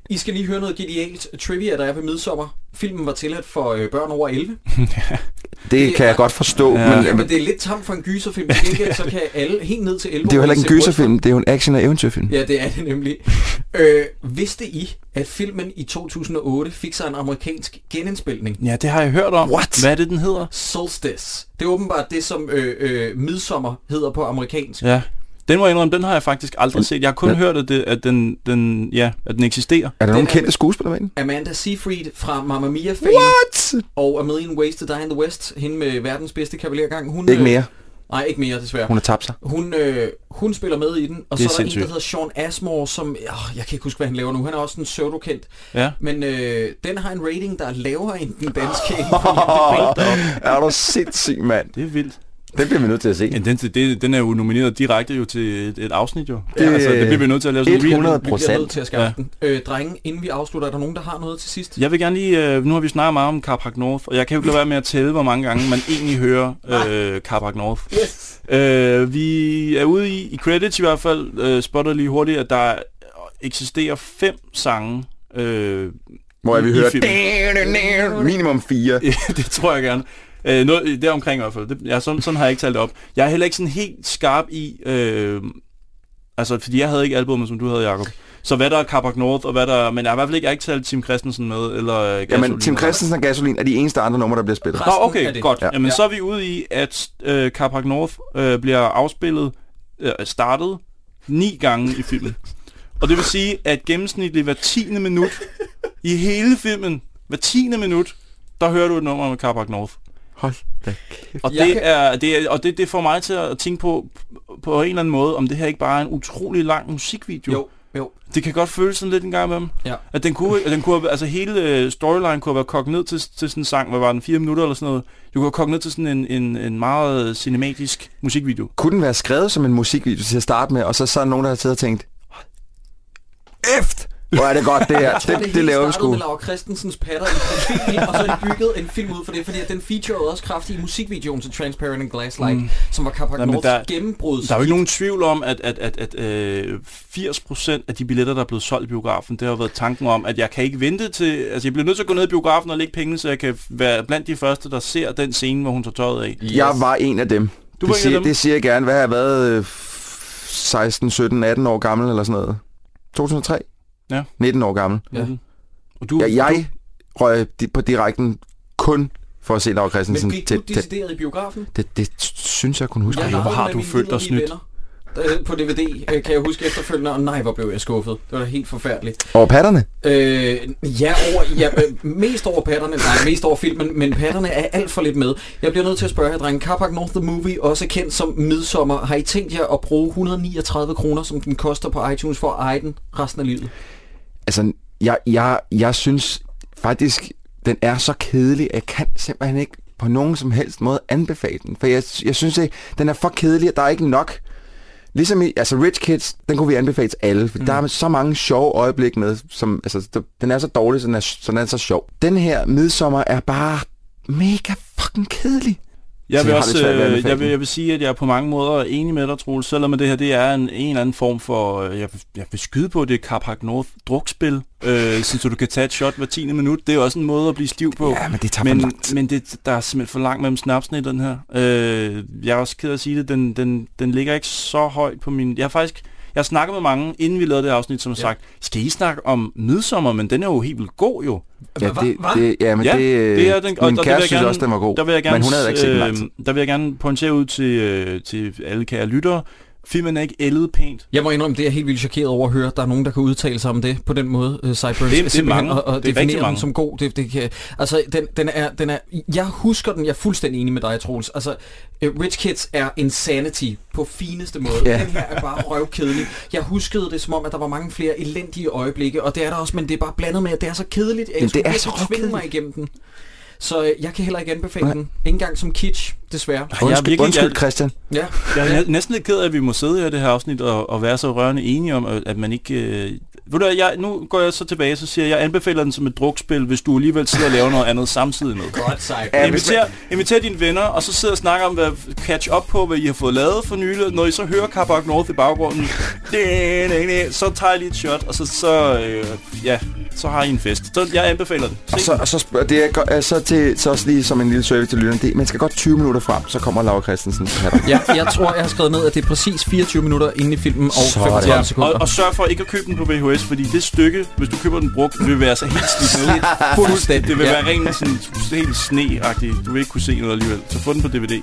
I skal lige høre noget genialt trivia, der er ved midsommer. Filmen var tilladt for øh, børn over 11. [laughs] Det kan jeg godt forstå, Ja. men, Ja, men det er lidt tamt for en gyserfilm. Til gengæld, så kan alle helt ned til 11 det er jo heller ikke en gyserfilm, det er jo en action- og eventyrfilm. Ja, det er det nemlig. [laughs] Øh, vidste I, at filmen i 2008 fik sig en amerikansk genindspilning? Ja, det har jeg hørt om. What? Hvad er det, den hedder? Solstice. Det er åbenbart det, som øh, øh, midsommer hedder på amerikansk. Ja. Den må jeg indrømme, den har jeg faktisk aldrig set. Jeg har kun Ja. hørt, at, det, at, den, den, ja, at den eksisterer. Er der nogen kendte skuespillere med den? Amanda Seyfried fra Mamma Mia fame What? og A Million Ways to Die in the West, hende med verdens bedste kavalergang. Hun, Ikke mere. Øh, nej, ikke mere desværre. Hun har tabt sig. Hun, øh, hun spiller med i den, og Det så er der en, sindssygt. der hedder Sean Asmore, som... Øh, jeg kan ikke huske, hvad han laver nu. Han er også en pseudokendt. Ja. Men øh, den har en rating, der er lavere end den danske. [laughs] Er du sindssyg, mand? Det er vildt. Den bliver vi nødt til at se. Ja, den, det, den er jo nomineret direkte jo til et, et afsnit jo. Det- Det, altså, det bliver vi nødt til at lave sådan en 100 Vi bliver nødt procent. til at skaffe den. Øh, drenge, inden vi afslutter, er der nogen, der har noget til sidst? Jeg vil gerne lige, øh, nu har vi snakket meget om Carpac North, og jeg kan jo ikke lade være med at tælle, hvor mange gange man egentlig hører øh, Carpac North. Yes. Øh, vi er ude i, i credits i hvert fald, øh, spotter lige hurtigt, at der eksisterer fem sange, øh, Hvor jeg vil høre [laughs] minimum fire. Ja, [laughs] det tror jeg gerne. Øh, noget, det omkring i hvert fald. Det, ja, sådan, sådan har jeg ikke talt det op. Jeg er heller ikke sådan helt skarp i... Øh, altså, fordi jeg havde ikke albumet, som du havde, Jacob. Så hvad der er Carpac North, og hvad der er... Men jeg har i hvert fald ikke, jeg har ikke talt Tim Christensen med, eller øh, Jamen, Gasolin, Tim eller- Christensen og Gasolin er de eneste andre numre, der bliver spillet. Nå, okay, godt. Ja. Jamen, Ja. så er vi ude i, at øh, Carpac North øh, bliver afspillet, øh, startet ni gange i filmen. Og det vil sige, at gennemsnitligt hver tiende minut i hele filmen, hver tiende minut, der hører du et nummer med Carpac North. Hold da Og Jeg det, er, det, er, og det, det får mig til at tænke på, på en eller anden måde, om det her ikke bare er en utrolig lang musikvideo. Jo, jo. Det kan godt føles sådan lidt en gang imellem. Ja. At den kunne, at den kunne altså hele øh, storyline kunne have været kogt ned til, til sådan en sang, hvad var den, fire minutter eller sådan noget. Du kunne have kogt ned til sådan en, en, en meget cinematisk musikvideo. Kunne den være skrevet som en musikvideo til at starte med, og så så er der nogen, der har siddet og tænkt, Eft! Hvor er det godt, det her. Jeg tror, Det, det, hele laver vi sgu. med Laura Christensens patter i profilen, og så har de bygget en film ud for det, fordi den featurede også kraftigt i musikvideoen til Transparent and Glasslight, mm. som var Carpac Norths der- gennembrud. Der er jo ikke nogen tvivl om, at, at, at, at øh, 80% af de billetter, der er blevet solgt i biografen, det har været tanken om, at jeg kan ikke vente til... Altså, jeg bliver nødt til at gå ned i biografen og lægge pengene, så jeg kan være blandt de første, der ser den scene, hvor hun tager tøjet af. Yes. Jeg var en af dem. Du det, var en af siger, dem? det siger jeg gerne. Hvad har jeg været? øh, 16, 17, 18 år gammel eller sådan noget? 2003? Ja. 19 år gammel. Ja. Og du, Ja, jeg røg di- på direkten kun for at se Laura Christensen. Men gik du decideret i biografen? det, det synes jeg kunne huske. Ja, hvor har du følt dig snydt? venner, øh, På DVD øh, kan jeg huske efterfølgende, og nej, hvor blev jeg skuffet. Det var da helt forfærdeligt. Over patterne? Øh, ja, over, ja, øh, mest over patterne, nej, mest over filmen, men patterne er alt for lidt med. Jeg bliver nødt til at spørge jer, drenge. Carpark North The Movie, også kendt som Midsommer. Har I tænkt jer at bruge 139 kroner, som den koster på iTunes, for at eje den resten af livet? Altså, jeg, jeg, jeg synes faktisk, den er så kedelig, at jeg kan simpelthen ikke på nogen som helst måde anbefale den. For jeg, jeg synes ikke, den er for kedelig, og der er ikke nok. Ligesom i, altså Rich Kids, den kunne vi anbefale til alle, for mm. der er så mange sjove øjeblik med, som, altså, den er så dårlig, så den er, så den er så sjov. Den her midsommer er bare mega fucking kedelig. Jeg vil jeg har også, øh, jeg vil, jeg vil sige, at jeg er på mange måder enig med dig, Troels, selvom det her det er en, en eller anden form for, øh, jeg, vil- jeg vil skyde på, det er Carpac North drukspil, øh, [laughs] så du kan tage et shot hver 10. minut. Det er også en måde at blive stiv på. Ja, men det tager for men, lang tid. men det, der er simpelthen for langt mellem snapsene i den her. Øh, jeg er også ked af at sige det, den, den, den ligger ikke så højt på min... Jeg har faktisk... Jeg har snakket med mange, inden vi lavede det afsnit, som har Ja. sagt, skal I snakke om midsommer, men den er jo helt vildt god jo. Ja, det, det, ja, men Ja, det, øh, det er den- og- min og kæreste jeg synes gerne- også, den var god. Der vil jeg gerne, men hun havde ikke set den øh, der vil jeg gerne pointere ud til, øh, til alle kære lyttere. Filmen er ikke ældet pænt. Jeg må indrømme, det er helt vildt chokeret over at høre. Der er nogen, der kan udtale sig om det på den måde. Uh, Cyburns Det det er mange. Og, og Det er definere den mange. som god. Det, det kan, altså, den, den, er, den er, jeg husker den, jeg er fuldstændig enig med dig, Troels. Altså, uh, Rich Kids er insanity på fineste måde. Ja. Den her er bare røvkedelig. Jeg huskede det som om, at der var mange flere elendige øjeblikke, og det er der også, men det er bare blandet med, at det er så kedeligt. at Jeg Men det er så tvinge mig igennem den. Så øh, jeg kan heller ikke anbefale Nej. den. Ikke engang som kitsch, desværre. jeg er Undskyld, virkelig- undskyld Christian. Ja. Jeg er næ- næsten lidt ked af, at vi må sidde her i det her afsnit og, og være så rørende enige om, at at man ikke... Øh... Ved du, jeg, nu går jeg så tilbage, så siger jeg, jeg anbefaler den som et drukspil, hvis du alligevel sidder og laver noget andet samtidig med. Godt. Ja, hvis Inviter, inviter dine venner, og så sidder og snakker om, hvad, catch up på, hvad I har fået lavet for nylig. Når I så hører Carpark North i baggrunden, [laughs] så tager jeg lige et shot, og så, så, øh, ja, så har I en fest. Så jeg anbefaler den. Se Og så, og så, det er, go- øh, så, til, så også lige som en lille service til lytterne. Det, man skal godt 20 minutter frem, så kommer Laura Christensen. Ja, jeg tror, jeg har skrevet ned, at det er præcis 24 minutter inde i filmen og Sådan. 35 Ja, sekunder. og, og sørg for ikke at købe den på VHS, fordi det stykke, hvis du køber den brugt, vil være så helt slidt ned. [laughs] Fuldstændig. Det vil ja. være rent sådan, helt sne-agtigt. Du vil ikke kunne se noget alligevel. Så få den på DVD.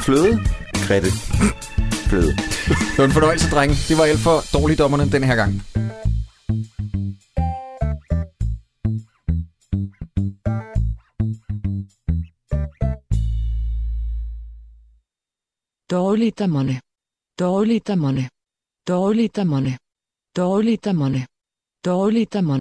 Fløde? Grete. Fløde. Det var en fornøjelse, drenge. Det var alt for dårligdommerne den her gang. Dårligdommerne. Dårligdommerne. Dårligdommerne. Dårligdommerne. Dårligdommerne.